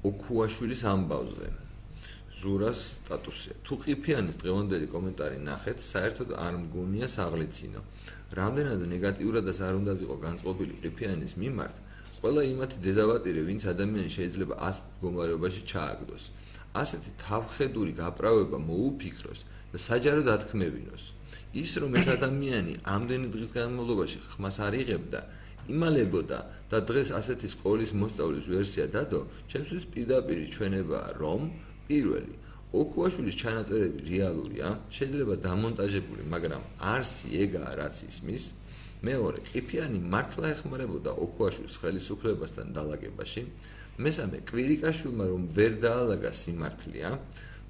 ოქუაშვილის ამბავზე. ზურას სტატუსია. თუ ყიფიანის დღევანდელი კომენტარი ნახეთ, საერთოდ არ მგონია საღლიცინო. რამდენად ნეგატიურადაც არ უნდა იყო განწყობილი ყიფიანის მიმართ, ყველა იმათი დედავატირე, ვინც ადამიანი შეიძლება ას მდგომარეობაში ჩააგდოს. ასეთი თავხედური გაправება მოუფიქროს და საჯაროდ ათქმევინოს. ის რომ ეს ადამიანი ამდენი დღის განმავლობაში ხმას არ იღებდა, იმალებოდა და დღეს ასეთი სკოლის მოსწავლის ვერსია დადო, ჩემთვის პირდაპირი ჩვენება რომ პირველი ოქუაშვილის ჩანაწერები რეალურია, შეიძლება დამონტაჟებული, მაგრამ არსი ეგაა რაც ისმის. მეორე, ყიფიანი მართლა ეხმარებოდა ოქუაშვილის ხელისუფლებასთან დალაგებაში. მესამე, კვირიკაშვილმა რომ ვერ დაალაგა სიმართლეა.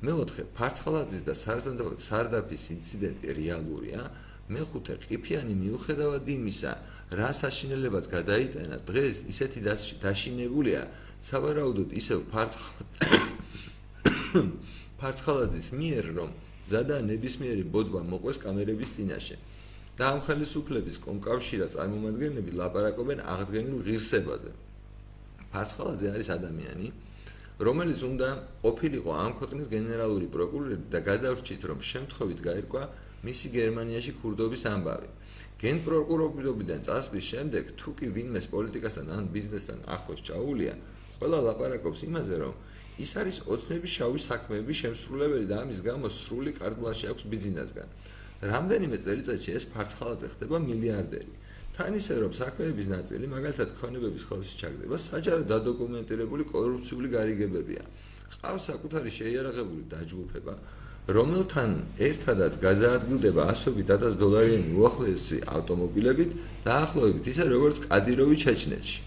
მეოთხე, ფარცხალაძის და სარდაფის ინციდენტი რეალურია. მეხუთე, ყიფიანი მიუხედავად იმისა, რა საშინელებაც გადაიტანა, დღეს ისეთი დაშინებულია, სავარაუდოდ ისევ ფარცხალაძის ფარცხალაძის მიერ რომ ზადა ნებისმიერი ბოდვა მოყვეს კამერების წინაშე და ამ ხელისუფლების კომკავშირა წარმომადგენლები ლაპარაკობენ აღდგენილ ღირსებაზე. ფარცხალაძე არის ადამიანი რომელიც უნდა ყოფილიყო ამ ქვეყნის გენერალური პროკურორი და გადავრჩით რომ შემთხვევით გაირკვა მისი გერმანიაში ქურდობის ამბავი. გენპროკურორობიდან წასვლის შემდეგ თუ კი ვინმეს პოლიტიკასთან ან ბიზნესთან ახლოს ჩაულია ყველა ლაპარაკობს იმაზე რომ ის არის ოცნების შავი საქმეების შემსრულებელი და ამის გამო სრული კარტბლანში აქვს ბიზნესგან. რამდენიმე წელიწადში ეს ფარცხალაძე ხდება მილიარდერი. თან ისე რომ საქმეების ნაწილი მაგალითად ქონებების ხელში ჩაგდება საჯარო დადოკუმენტირებული კორუფციული გარიგებებია. ყავს საკუთარი შეიარაღებული დაჯგუფება, რომელთან ერთადაც გადაადგილდება ასობით ათას დოლარიანი უახლესი ავტომობილებით დაახლოებით ისე როგორც კადიროვი ჩეჩნეთში.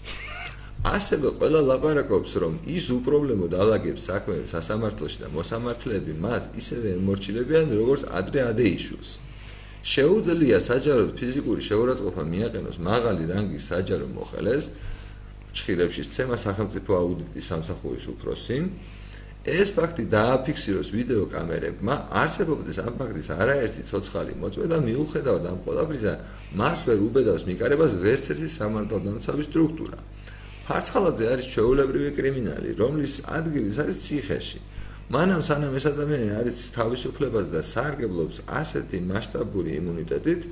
ასევე ყველა ლაპარაკობს რომ ის უპრობლემო დაალაგებს საქმეებს სასამართლოში და მოსამართლეები მას ისევე ემორჩილებიან როგორც ადრე ადეიშულს შეუძლია საჯაროდ ფიზიკური შეურაცხყოფა მიაყენოს მაღალი რანგის საჯარო მოხელეს ჩხირებში სცემა სახელმწიფო აუდიტის სამსახურის უფროსი. ეს ფაქტი დააფიქსიროს ვიდეო კამერებმა არსებობდეს ამ ფაქტის არაერთი ცოცხალი მოწვევა და მიუხედავად ამ ყველაფრისა მას ვერ უბედავს მიკარებას ვერც ერთი სამართალდამცავი სტრუქტურა ფარცხალაძე არის ჩვეულებრივი კრიმინალი, რომლის ადგილი არის ციხეში. მანამ სანამ ეს ადამიანი არის თავისუფლებას და სარგებლობს ასეთი მასშტაბური იმუნიტეტით,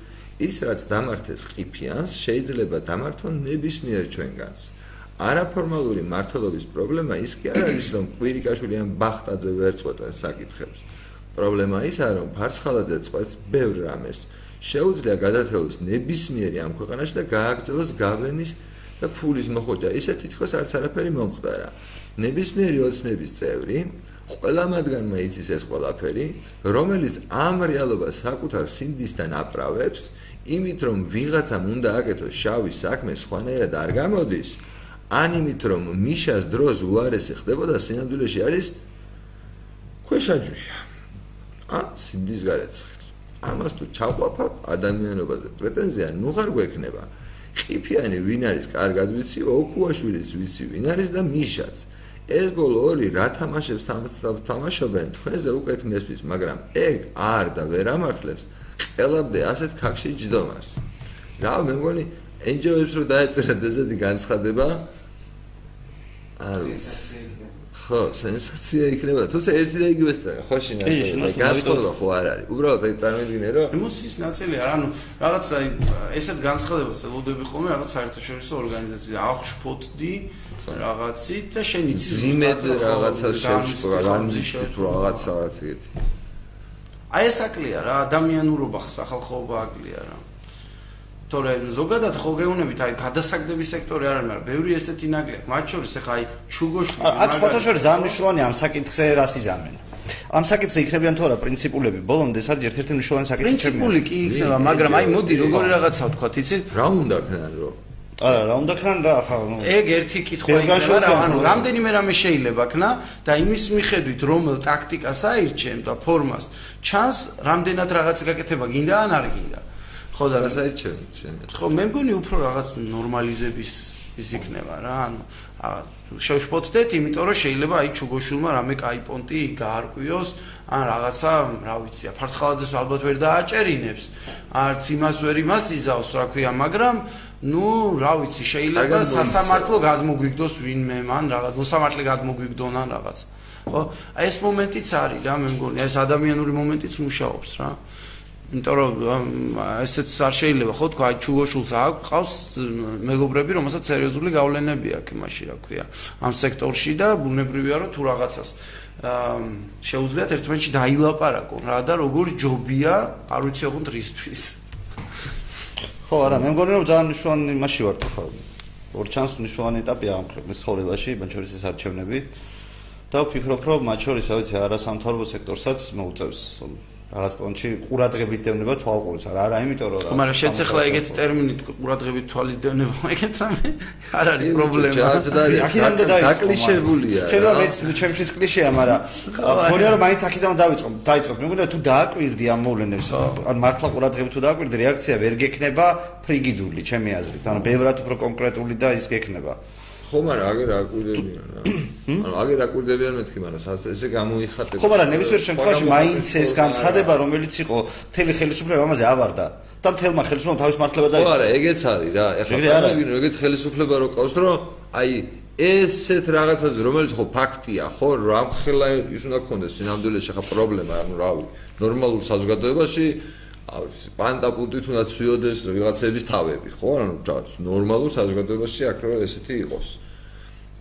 ის რაც დამართეს ყიფიანს, შეიძლება დამართონ ნებისმიერ ჩვენგანს. არაფორმალური მართლობის პრობლემა ის კი არ არის, რომ კვირიკაშვილი ან ბახტაძე ვერ წყვეტა საკითხებს. პრობლემა ისაა, რომ ფარცხალაძე წყვეტს ბევრ რამეს. შეუძლია გადათეულოს ნებისმიერი ამ ქვეყანაში და გააგრძელოს გავლენის და ფულის მოხოჭა ისე თითქოს არც არაფერი მომხდარა. ნებისმიერი ოცნების წევრი ყველა მათგანმა იცის ეს ყველაფერი რომელიც ამ რეალობას საკუთარ სინდისთან აპრავებს იმით რომ ვიღაცამ უნდა აკეთოს შავი საქმე სხვანაირად არ გამოდის ან იმით რომ მიშას დროს უარესი ხდებოდა სინამდვილეში არის ქვეშაჯვია. ა სინდის გარეცხი ამას თუ ჩავყვაფავ ადამიანობაზე პრეტენზია ნუ ხარ გვექნება ყიფიანი ვინ არის კარგად ვიცი ოქუაშვილის ვიცი ვინ არის და მიშაც. ეს ბოლო ორი რა თამაშებს თამაშობენ? თქვენზე უკეთ მესმის მაგრამ ეგ არ და ვერ ამართლებს. ყელამდე ასეთ ქაქში ჯდომას. რა მე მგონი ენჯოებს რომ დაეწერა ესეთი განცხადება? არ ვიცი ხო, სენსაცია იქნება, თუმცა ერთი და იგივე სწორია, ხო შინასწორია, გასწორდა ხო არ არის. უბრალოდ აი წარმოიდგინე რომ ემოციის ნაწილია, ანუ რაღაც აი ესეთ განცხადებას ელოდები ხოლმე რაღაც საერთაშორისო ორგანიზაცია, აღშფოთდი რაღაცით და შენ იცი ზიმედ რაღაცა შევშკო, განზიში თუ რაღაც რაღაც ეგეთი. აი ეს აკლია რა, ადამიანურობა ხსახალხოობა აკლია რა. თორე ზოგადად ხო გეუნებით აი გადასაგდების სექტორი არ არის, მაგრამ ბევრი ესეთი ნაკლი აქვს. მათ შორის ახლა აი ჩუგოშვილი აქ შორის ძალიან მნიშვნელოვანია ამ საკითხზე რას იზამენ. ამ საკითხზე იქნებიან თუ არა პრინციპულები ბოლომდე არის ერთ-ერთი მნიშვნელოვანი საკითხი ჩემი პრინციპული კი იქნება, მაგრამ აი მოდი როგორი რაღაცა ვთქვა, იცით? რა უნდა ქნან რომ არა, რა უნდა ქნან რა ახლა ეგ ერთი კითხვა იქნება რა, ანუ რამდენიმე რამე შეიძლება ქნა და იმის მიხედვით რომელ ტაქტიკას აირჩენ და ფორმას ჩანს რამდენად რაღაც გაკეთება გინდა ან არ გინდა. ხო და რას აირჩენ შენ? ხო, მე მგონი უფრო რაღაც ნორმალიზების ის იქნება რა, ანუ შევშფოთდეთ, იმიტომ რომ შეიძლება აი ჩუგოშულმა რამე кай პონტი გაარკვიოს, ან რაღაცა, რა ვიცი, ფარცხალაძეს ალბათ ვერ დააჭერინებს, არც იმას ვერ იმას იზავს, რა ქვია, მაგრამ ნუ, რა ვიცი, შეიძლება სასამართლო გადმოგვიგდოს ვინმე, მან რაღაც მოსამართლე გადმოგვიგდონ ან რაღაც. ხო? აი ეს მომენტიც არის რა, მე მგონი, ეს ადამიანური მომენტიც მუშაობს რა. იმიტომ რომ ესეც არ შეიძლება ხო თქვა ჩუგოშულს აქვს მეგობრები რომელსაც სერიოზული გავლენები აქვს იმაში რა ქვია ამ სექტორში და ბუნებრივია რომ თუ რაღაცას შეუძლიათ ერთმანეთში დაილაპარაკონ რა და როგორ ჯობია არ ვიცი ოღონდ რისთვის. ხო არა მე მგონი რომ ძალიან მნიშვნელოვანი იმაში ვარ ხო ორ ჩანს მნიშვნელოვანი ეტაპია ამ ცხოვრებაში მათ შორის ეს არჩევნები. და ვფიქრობ რომ მათ შორის რა ვიცი არასამთავრობო სექტორსაც მოუწევს რაღაც პონჩი ყურადღებით დევნება თვალყურს არა არა იმიტომ რომ რა მაგრამ შეცეხლა ეგეთი ტერმინი ყურადღებით თვალის დევნება ეგეთ რამე? არ არის პრობლემა. აქედან და დაკლიშებულია შეიძლება მეც ჩემშიც კლიშეა მაგრამ მგონია რომ მაინც აქედან დავიწყო დაიწყო. მე მგონია თუ დააკვირდი ამ მოვლენებს ან მართლა ყურადღებით თუ დააკვირდი რეაქცია ვერ გექნება ფრიგიდული ჩემი აზრით. ანუ ბევრად უფრო კონკრეტული და ის გექნება ხო, მაგრამ აგერ აკვირდებიან რა. ანუ აგერ აკვირდებიან მეთქი, მაგრამ ესე გამოიხატება. ხო, მაგრამ ნებისმიერ შემთხვევაში მაინც ეს განცხადება, რომელიც იყო მთელი ხელისუფლება ამაზე ავარდა და მთელმა ხელისუფლებამ თავის მართლება დაიწყო. ხო, არა, ეგეც არის რა. ეხლა ვიგინო, ეგეთ ხელისუფლება რო ყავს, რომ აი ესეთ რაღაცაზე, რომელიც ხო ფაქტია, ხო, რამ ხელა ის უნდა გქონდეს სინამდვილეში ხა პრობლემა, ანუ რავი, ნორმალურ საზოგადოებაში არის პანტაპუტით უნდა ცვიოდეს ვიღაცების თავები, ხო? ანუ რაღაც ნორმალურ საზოგადოებაში აქ რა ესეთი იყოს.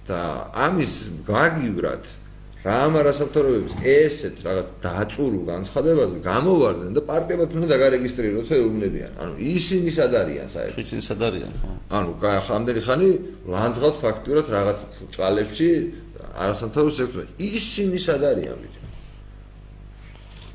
და ამის გაგივრად რა ამ არასამთავრობოების ესეთ რაღაც დაწურულ განცხადებაზე გამოვარდნენ და პარტიებად უნდა დაგარეგისტრიროთ ეუბნებიან. ანუ ისინი სად არიან საერთოდ? ისინი სად არიან? ანუ ხამდენი ხანი ლანძღავთ ფაქტურად რაღაც ჭალებში არასამთავრობო სექტორში. ისინი სად არიან ბიჭო?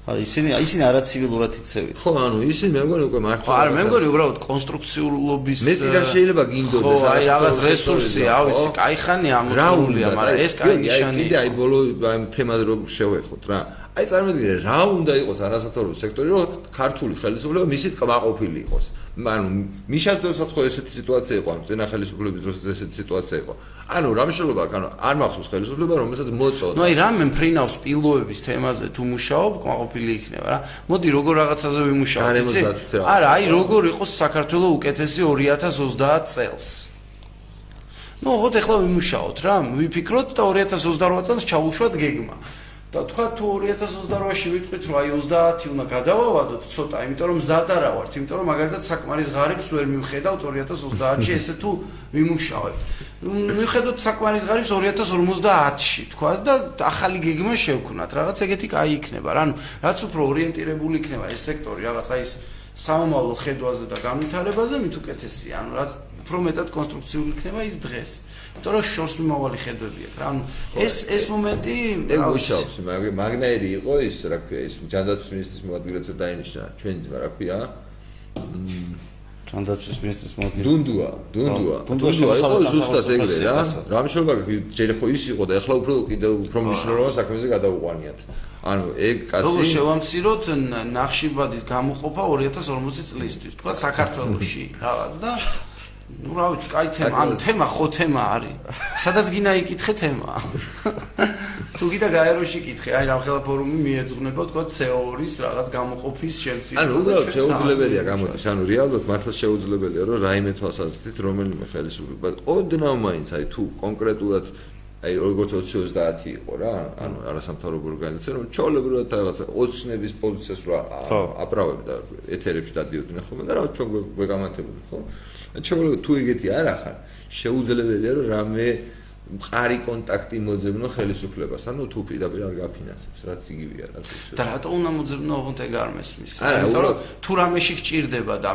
არა ისინი ისინი არაცივილურად იქცევენ. ხო, ანუ ისინი მე მგონი უკვე მართლა. ხო, არა, მე მგონი უბრალოდ კონსტრუქციულობის მე კი რა შეიძლება გინდოდეს აი რაღაც რესურსი, აუ ისი, кай ხანი ამოწურულია, მაგრამ ეს кай ნიშანი. კიდე აი ბოლო აი თემად რო შევეხოთ რა. აი წარმოგიდგენთ რა უნდა იყოს არასათორო სექტორი, რომ ქართული ხელისუფლება მისით კმაყოფილი იყოს. ანუ მიშას დროსაც ხო ესეთი სიტუაცია იყო, ანუ წინა ხელისუფლების დროს ესეთი სიტუაცია იყო. ანუ რა მნიშვნელობა აქვს, ანუ არ მახსოვს ხელისუფლება, რომელსაც მოწოდა. ნუ აი რამე მფრინავს პილოების თემაზე თუ მუშაობ, კმაყოფილი იქნება რა. მოდი როგორ რაღაცაზე ვიმუშაოთ, იცი? არა, აი როგორ იყოს საქართველოს უკეთესი 2030 წელს. ნუ ხო ეხლა ვიმუშაოთ რა, ვიფიქროთ და 2028 წელს ჩავუშვათ გეგმა. და თქვა თუ 2028-ში ვიტყვით რომ აი 30 უნდა გადავავადოთ ცოტა, იმიტომ რომ მზად არა ვართ, იმიტომ რომ მაგალითად საკმარის ღარიბს ვერ მივხედავთ 2030-ში, ესე თუ ვიმუშავებთ. მივხედოთ საკმარის ღარიბს 2050-ში, თქვა და ახალი გეგმა შევქნათ, რაღაც ეგეთი კაი იქნება ანუ რაც უფრო ორიენტირებული იქნება ეს სექტორი, რაღაც აი ეს სამომავლო ხედვაზე და განვითარებაზე, მით უკეთესია. ანუ რაც უფრო მეტად კონსტრუქციული იქნება ის დღეს. იმიტომ რომ შორს მიმავალი ხედვები აქვს რა. ანუ ეს ეს მომენტი ეგ მუშაობს მაგნაირი იყო ის რა ქვია ის ჯანდაცვის მინისტრის მოადგილეც დაინიშნა. ჩვენი ძმა რა ქვია? ჯანდაცვის მინისტრის მოადგილე. დუნდუა დუნდუა. დუნდუა იყო ზუსტად ეგრე რა. რა მნიშვნელობა ჯერ ხო ის იყო და ეხლა უფრო კიდე უფრო მნიშვნელოვან საქმეზე გადაუყვანიათ. ანუ ეგ კაცი როგორ შევამციროთ ნახშირბადის გამოყოფა 2040 წლისთვის? თქვა საქართველოსში რაღაც და ну რა ვიცი, კაი თემა, ანუ თემა ხო თემა არის. სადაც გინა იკითხე თემა. თუ გიდა გაეროში იკითხე, აი რამხელა ფორუმი მიეძღვნება თქვა CO2-ის რაღაც გამოყოფის შემცირება. ანუ უბრალოდ შეუძლებელია გამოდის, ანუ რეალურად მართლა შეუძლებელია, რომ რაიმე თვალსაზრისით რომელიმე ხელისუფლება ოდნავ მაინც აი თუ კონკრეტულად აი როგორც 20-30 იყო რა, ანუ არასამთავრობო ორგანიზაცია, რომ ჩაოლებრივად რაღაც ოცნების პოზიციას რა აპრავებდა, ეთერებში დადიოდნენ ხოლმე და რა ჩვენ გვეკამათებოდნენ ხოლმე. შეიძლება თუ ეგეთი არ ახარ შეუძლებელია რომ რამე მყარი კონტაქტი მოძებნო ხელისუფლებას. ანუ თუ პირდაპირ არ გაფინანსებს რაც იგივეა რაც და რატო უნდა მოძებნო ოღონდ ეგ არ მესმის? იმიტომ რომ თუ რამეში გჭირდება და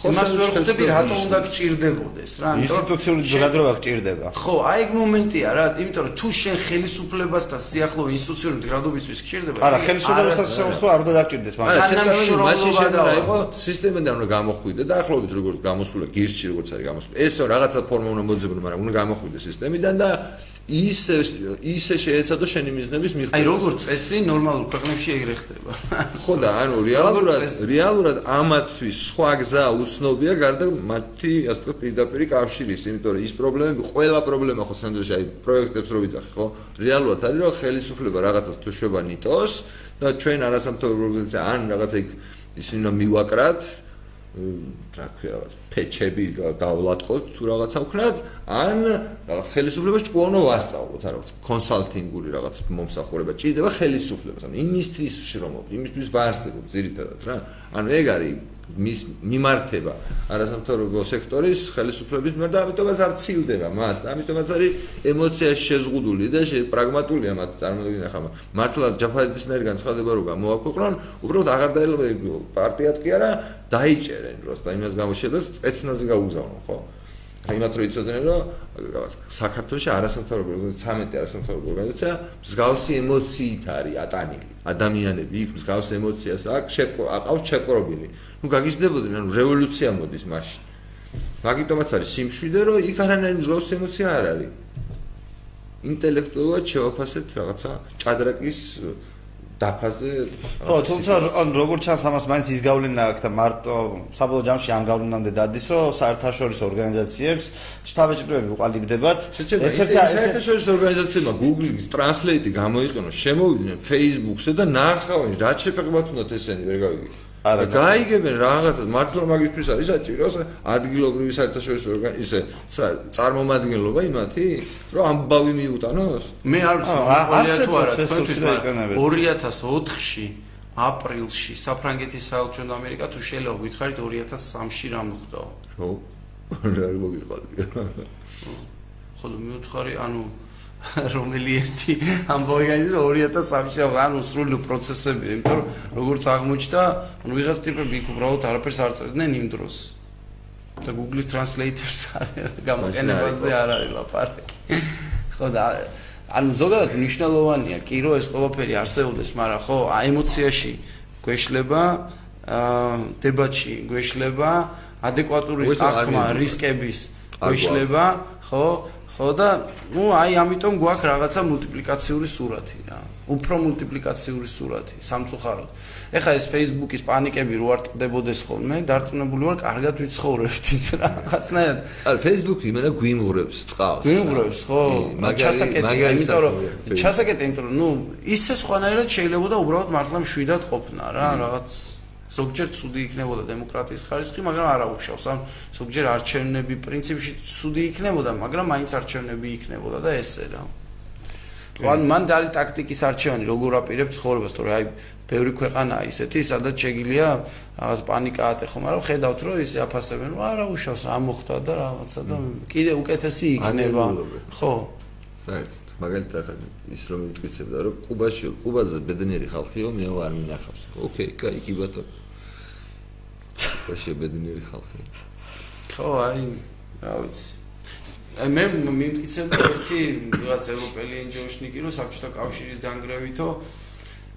იმას ვერ ხვდები რატომ უნდა გჭირდებოდეს რა ინსტიტუციური ჯგუფება გჭირდება. ხო, აი ეგ მომენტია რა, იმიტომ რომ თუ შენ ხელისუფლებასთან სიახლოვე ინსტიტუციური მდგრადობისთვის გჭირდება. არა, ხელისუფლებასთან შეხვედრა არ უნდა დაგჭირდეს მაგრამ. მაშინ შენ თანამშრომლობა იყო სისტემიდან უნდა გამოხვიდე და ახლობით როგორც გამოსულა გირჩი როგორც არის გამოსული. ესო რაღაცა ფორმა უნდა მოძებნო, მაგრამ უნდა გამოხვიდე სისტემიდან და ისე ისე შეეცადო შენი მიზნების მიღწევა. აი როგორ წესი ნორმალურ ქვეყნებში ეგრე ხდება. ხო და ანუ რეალურად რეალურად ამათთვის სხვა გზა უცნობია გარდა მათი ასე ვთქვათ პირდაპირ კავშირის, იმიტომ რომ ის პრობლემები, ყველა პრობლემა ხო სანდროში აი პროექტებს რო ვიძახი, ხო? რეალურად არის რომ ხელისუფლება რაღაცას თუ შვება ნიტოს და ჩვენ არასამთავრობო ორგანიზაცია ან რაღაცა იქ ისინი უნდა მივაკრათ რა ქვია რაღაც ფეჩები დავლატყოთ თუ რაღაცა ვქნათ ან რაღაც ხელისუფლებას ჭკუონო ვასწავლოთ რა რაღაც კონსალტინგური რაღაც მომსახურება ჭირდება ხელისუფლებას ანუ იმისთვის შრომობ იმისთვის ვარსებობ ძირითადად რა. ანუ ეგ არის მის მიმართება არასამთავრობო სექტორის ხელისუფლების მიერ და ამიტომაც არ ცილდება მას და ამიტომაც არის ემოციაში შეზღუდული და პრაგმატულია მათ წარმოიდგინე ხა მართლა ჯაფარიძისნაირი განცხადება რო გამოაქვეყნონ უბრალოდ აღარ დაელოდება პარტიად კი არა დაიჭერენ დროს და იმას გამოშებას ეცნაზე გაუგზავნონ ხო აი მათ რო იცოდნენ რომ რაღაც საქართველოს არასამთავრობო ორგანიზაცია 13 არასამთავრობო ორგანიზაცია მსგავსი ემოციით არის ატანილი. ადამიანები იქ მსგავს ემოციას აქვს აყავს ჩეკრობილი ну გაგიჟდებოდნენ ანუ რევოლუცია მოდის მაშინ. მაგიტომაც არის სიმშვიდე რომ იქ არანაირი მსგავსი ემოცია არ არის. ინტელექტუალურად შევაფასეთ რაღაცა ჭადრაკის დაფაზე ხო, თუმცა ან როგორ ჩანს ამას მაინც ის გავლენა აქვს და მარტო საბოლოო ჯამში ამ გავლენამდე დადის, რომ საერთაშორისო ორგანიზაციებს შტაბ-ჭირები უყალიბდებათ. ერთ-ერთი საერთაშორისო ორგანიზაციებმა Google-ის Translate გამოიყენო, შემოვიდნენ Facebook-ზე და ნახავენ რა შეფერხებათ უნდათ ესენი, ვერ გავიგე. არა, გაიგებენ რაღაცას, მართლა მაგისთვის არის საჭირო ადგილობრივი საერთაშორისო ორგანიზაცია, სა- წარმომადგენლობა იმათი, რომ ამბავი მიუტანოს? მე არ ვიცი თუ არა თქვენთვის, სულში მაგრამ დაიყენებენ. 2004-ში აპრილში საფრანგეთის საელჩო ამერიკა თუ შეიძლება გითხარით 2003-ში რა მოხდა? რო რა მოგიყალბია. ხო და მივთხარი, ანუ რომელი ერთი ამბავი გაიძრო 2003-ში ანუ სრული პროცესები, იმიტომ რომ როგორც აღმოჩნდა, ანუ ვიღაც ტიპები იქ უბრალოდ არაფერს არ წერდნენ იმ დროს. და Google-ის Translator-ს გამოყენებაზე არ არის ლაპარაკი. ხო და ანუ ზოგადად მნიშვნელოვანია კი რომ ეს ყველაფერი არსებობდეს, მაგრამ ხო, ემოციაში გვეშლება, აა დებატში გვეშლება, ადეკვატური არ აღქმა მიდიხარ. რისკების არ გვეშლება, ხო? ხო და ნუ აი ამიტომ გვაქვს რაღაცა მულტიპლიკაციური სურათი რა. უფრო მულტიპლიკაციური სურათი სამწუხაროდ. ეხლა ეს Facebook-ის პანიკები რო არ ტყდებოდეს ხოლმე, დარწმუნებული ვარ, კარგად ვიცხოვრებდით რაღაცნაირად. არა, Facebook-ი იმენა გვიმღრებს წყალს. მიუღრებს ხო? მაგარი- ჩასაკეტი, იმიტომ რომ ჩასაკეტი, იმიტომ რომ ნუ ისე სხვანაირად შეიძლება და უბრალოდ მართლა მშვიდად ყოფნა რა, რაღაც ზოგჯერ ცუდი იქნებოდა დემოკრატიის ხარისხი, მაგრამ არ აუშავს. ან ზოგჯერ არჩევნები პრინციპში ცუდი იქნებოდა, მაგრამ მაინც არჩევნები იქნებოდა და ესე რა. ან მან არის ტაქტიკის არჩევანი, როგორ აპირებს ცხოვრებას, თორე აი ბევრი ქვეყანაა ისეთი, სადაც შეგიძლია რაღაც პანიკა ატეხო, მაგრამ ხედავთ რომ ისე აფასებენ, რომ არა უშავს რა მოხდა და რაღაცა და კიდე უკეთესი იქნება. ხო. საერთოდ მაგალითად ახლა ის რომ მიტკიცებდა რომ კუბაში კუბაზე ბედნიერი ხალხიო მეო არ მინახავს. ოკეი, კაი, კი ბატონო. კუბაში ბედნიერი ხალხი. ხო, აი, რა ვიცი. აი მე მიმტკიცებდა ერთი რაღაც ევროპელი ენჯოშნიკი, რომ საბჭოთა კავშირის დანგრევითო აა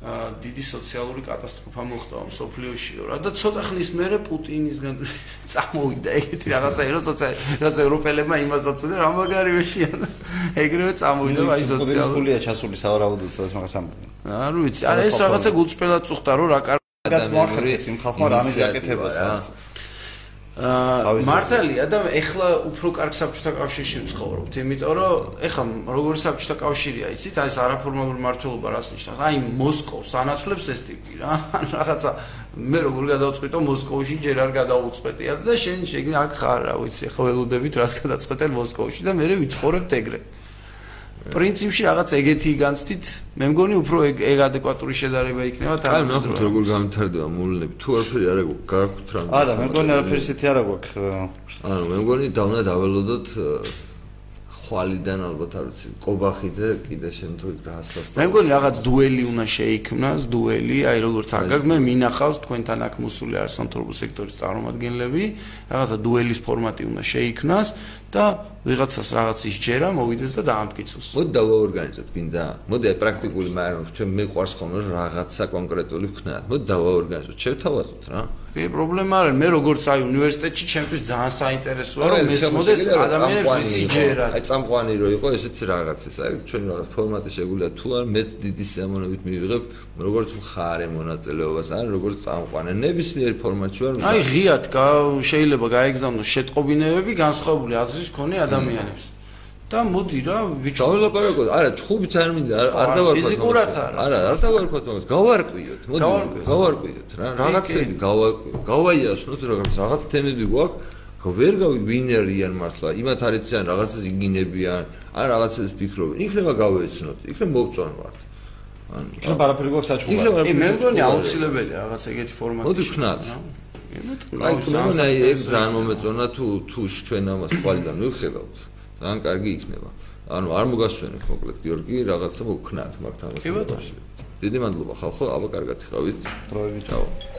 დიდი სოციალური კატასტროფა მოხდა მსოფლიოშიო რა და ცოტა ხნის მერე პუტინისგან წამოვიდა ეგეთი რაღაცა ერო სოციალი რაღაც ევროპელებმა იმას აწუდნენ რა მაგარი ვეშიანას ეგრევე წამოვიდა აი სოციალური გულია ჩასული სავარაუდოდ სადაც ამბობენ. არ ვიცი არა ეს რაღაცა გულწრფელად წუხდა რომ რა კარ კარგად მოახერხეს იმ ხალხმა რამე გაკეთებას რა. მართალია და ეხლა უფრო კარგ საბჭოთა კავშირში ვცხოვრობთ, იმიტომ რომ ეხლა როგორი საბჭოთა კავშირია, იცით, აი ეს არაფორმალური მართლობა რას ნიშნავს? აი მოსკოვს ანაცვლებს ეს ტიპი რა. რაღაცა მე როგორ გადავწყვიტო მოსკოვში ჯერ არ გადავუწყვეტიაც და შენ შეგნი აქ ხარ რა ვიცი, ხო ველოდებით რას გადაწყვეტენ მოსკოვში და მე ვიცხოვრებ ეგრე. პრინციპში რაღაც ეგეთი განცდით, მე მგონი უფრო ეგ ადეკვატური შედარება იქნება აი, ნახოთ როგორ გამთარდება მოვლენები. თუ არაფერი არ გაქვთ რა. არა, მე მგონი არაფერი ისეთი არ აქვს. ანუ მე მგონი და უნდა დაველოდოთ ხვალიდან ალბათ არ ვიცი, კობახიძე კიდე შენ თუ რა ასასწავლო. მე მგონი რაღაც დუელი უნდა შეიქმნას, დუელი, აი როგორც აგაგ მე მინახავს თქვენთან აქ მოსული არის სამთავრობო სექტორის წარმომადგენლები, რაღაცა დუელის ფორმატი უნდა შეიქმნას და ვიღაცას რაღაც ისჯერა, მოვიდეს და დაამტკიცოს. მოდი დავაორგანიზოთ, გინდა? მოდი აი პრაქტიკული მაგრამ ჩვენ მეყვარს ხოლმე რაღაცა კონკრეტული ვქნათ. მოდი დავაორგანიზოთ, შევთავაზოთ რა. კი, პრობლემა არა, მე როგორც აი უნივერსიტეტში ჩემთვის ძალიან საინტერესოა რომ მესმოდეს ადამიანებს ისი ჯერათ. აი წამყვანი რო იყო ესეთი რაღაცის, აი ჩვენ რაღაც ფორმატი შეგვიძლია თუ არ მე დიდი სიამოვნებით მივიღებ როგორც მხარე მონაწილეობას, ან როგორც წამყვანი ნებისმიერ ფორმატში ვარ. აი ღიად შეიძლება გაეგზავნოს შეტყობინებები განსხვავებული აზრის მქონე ადამიანებს. და მოდი რა, ბიჭო, ველაპარაკო, არა, ჩხუბიც არ მინდა, არ არ დავარქვათ. ფიზიკურად არა. არა, არ დავარქვათ მაგას, გავარკვიოთ, მოდი, გავარკვიოთ რა, რაღაცები გავაიასნოთ რაღაც რაღაც თემები გვაქვს. ვერ გავი ვინერიან მართლა, იმათ არიციან რაღაცას იგინებიან, ან რაღაცას ფიქრობენ. იქნება გავეცნოთ, იქნება მოვწონ ვართ. ან ჩვენ პარაფერი გვაქვს საჩხუბარი. კი, მე მგონი აუცილებელია რაღაც ეგეთი ფორმატი. მოდი ვქნათ. აი, თუმცა ეს ძალიან მომეწონა თუ თუ ჩვენ ამას თვალიდან მივხედავთ. ძალიან კარგი იქნება. ანუ არ მოგასვენებ მოკლედ გიორგი, რაღაცა მოგქნათ მაგ თამაშს. დიდი მადლობა ხალხო, აბა კარგად ხავით. დროებით. ჩაო.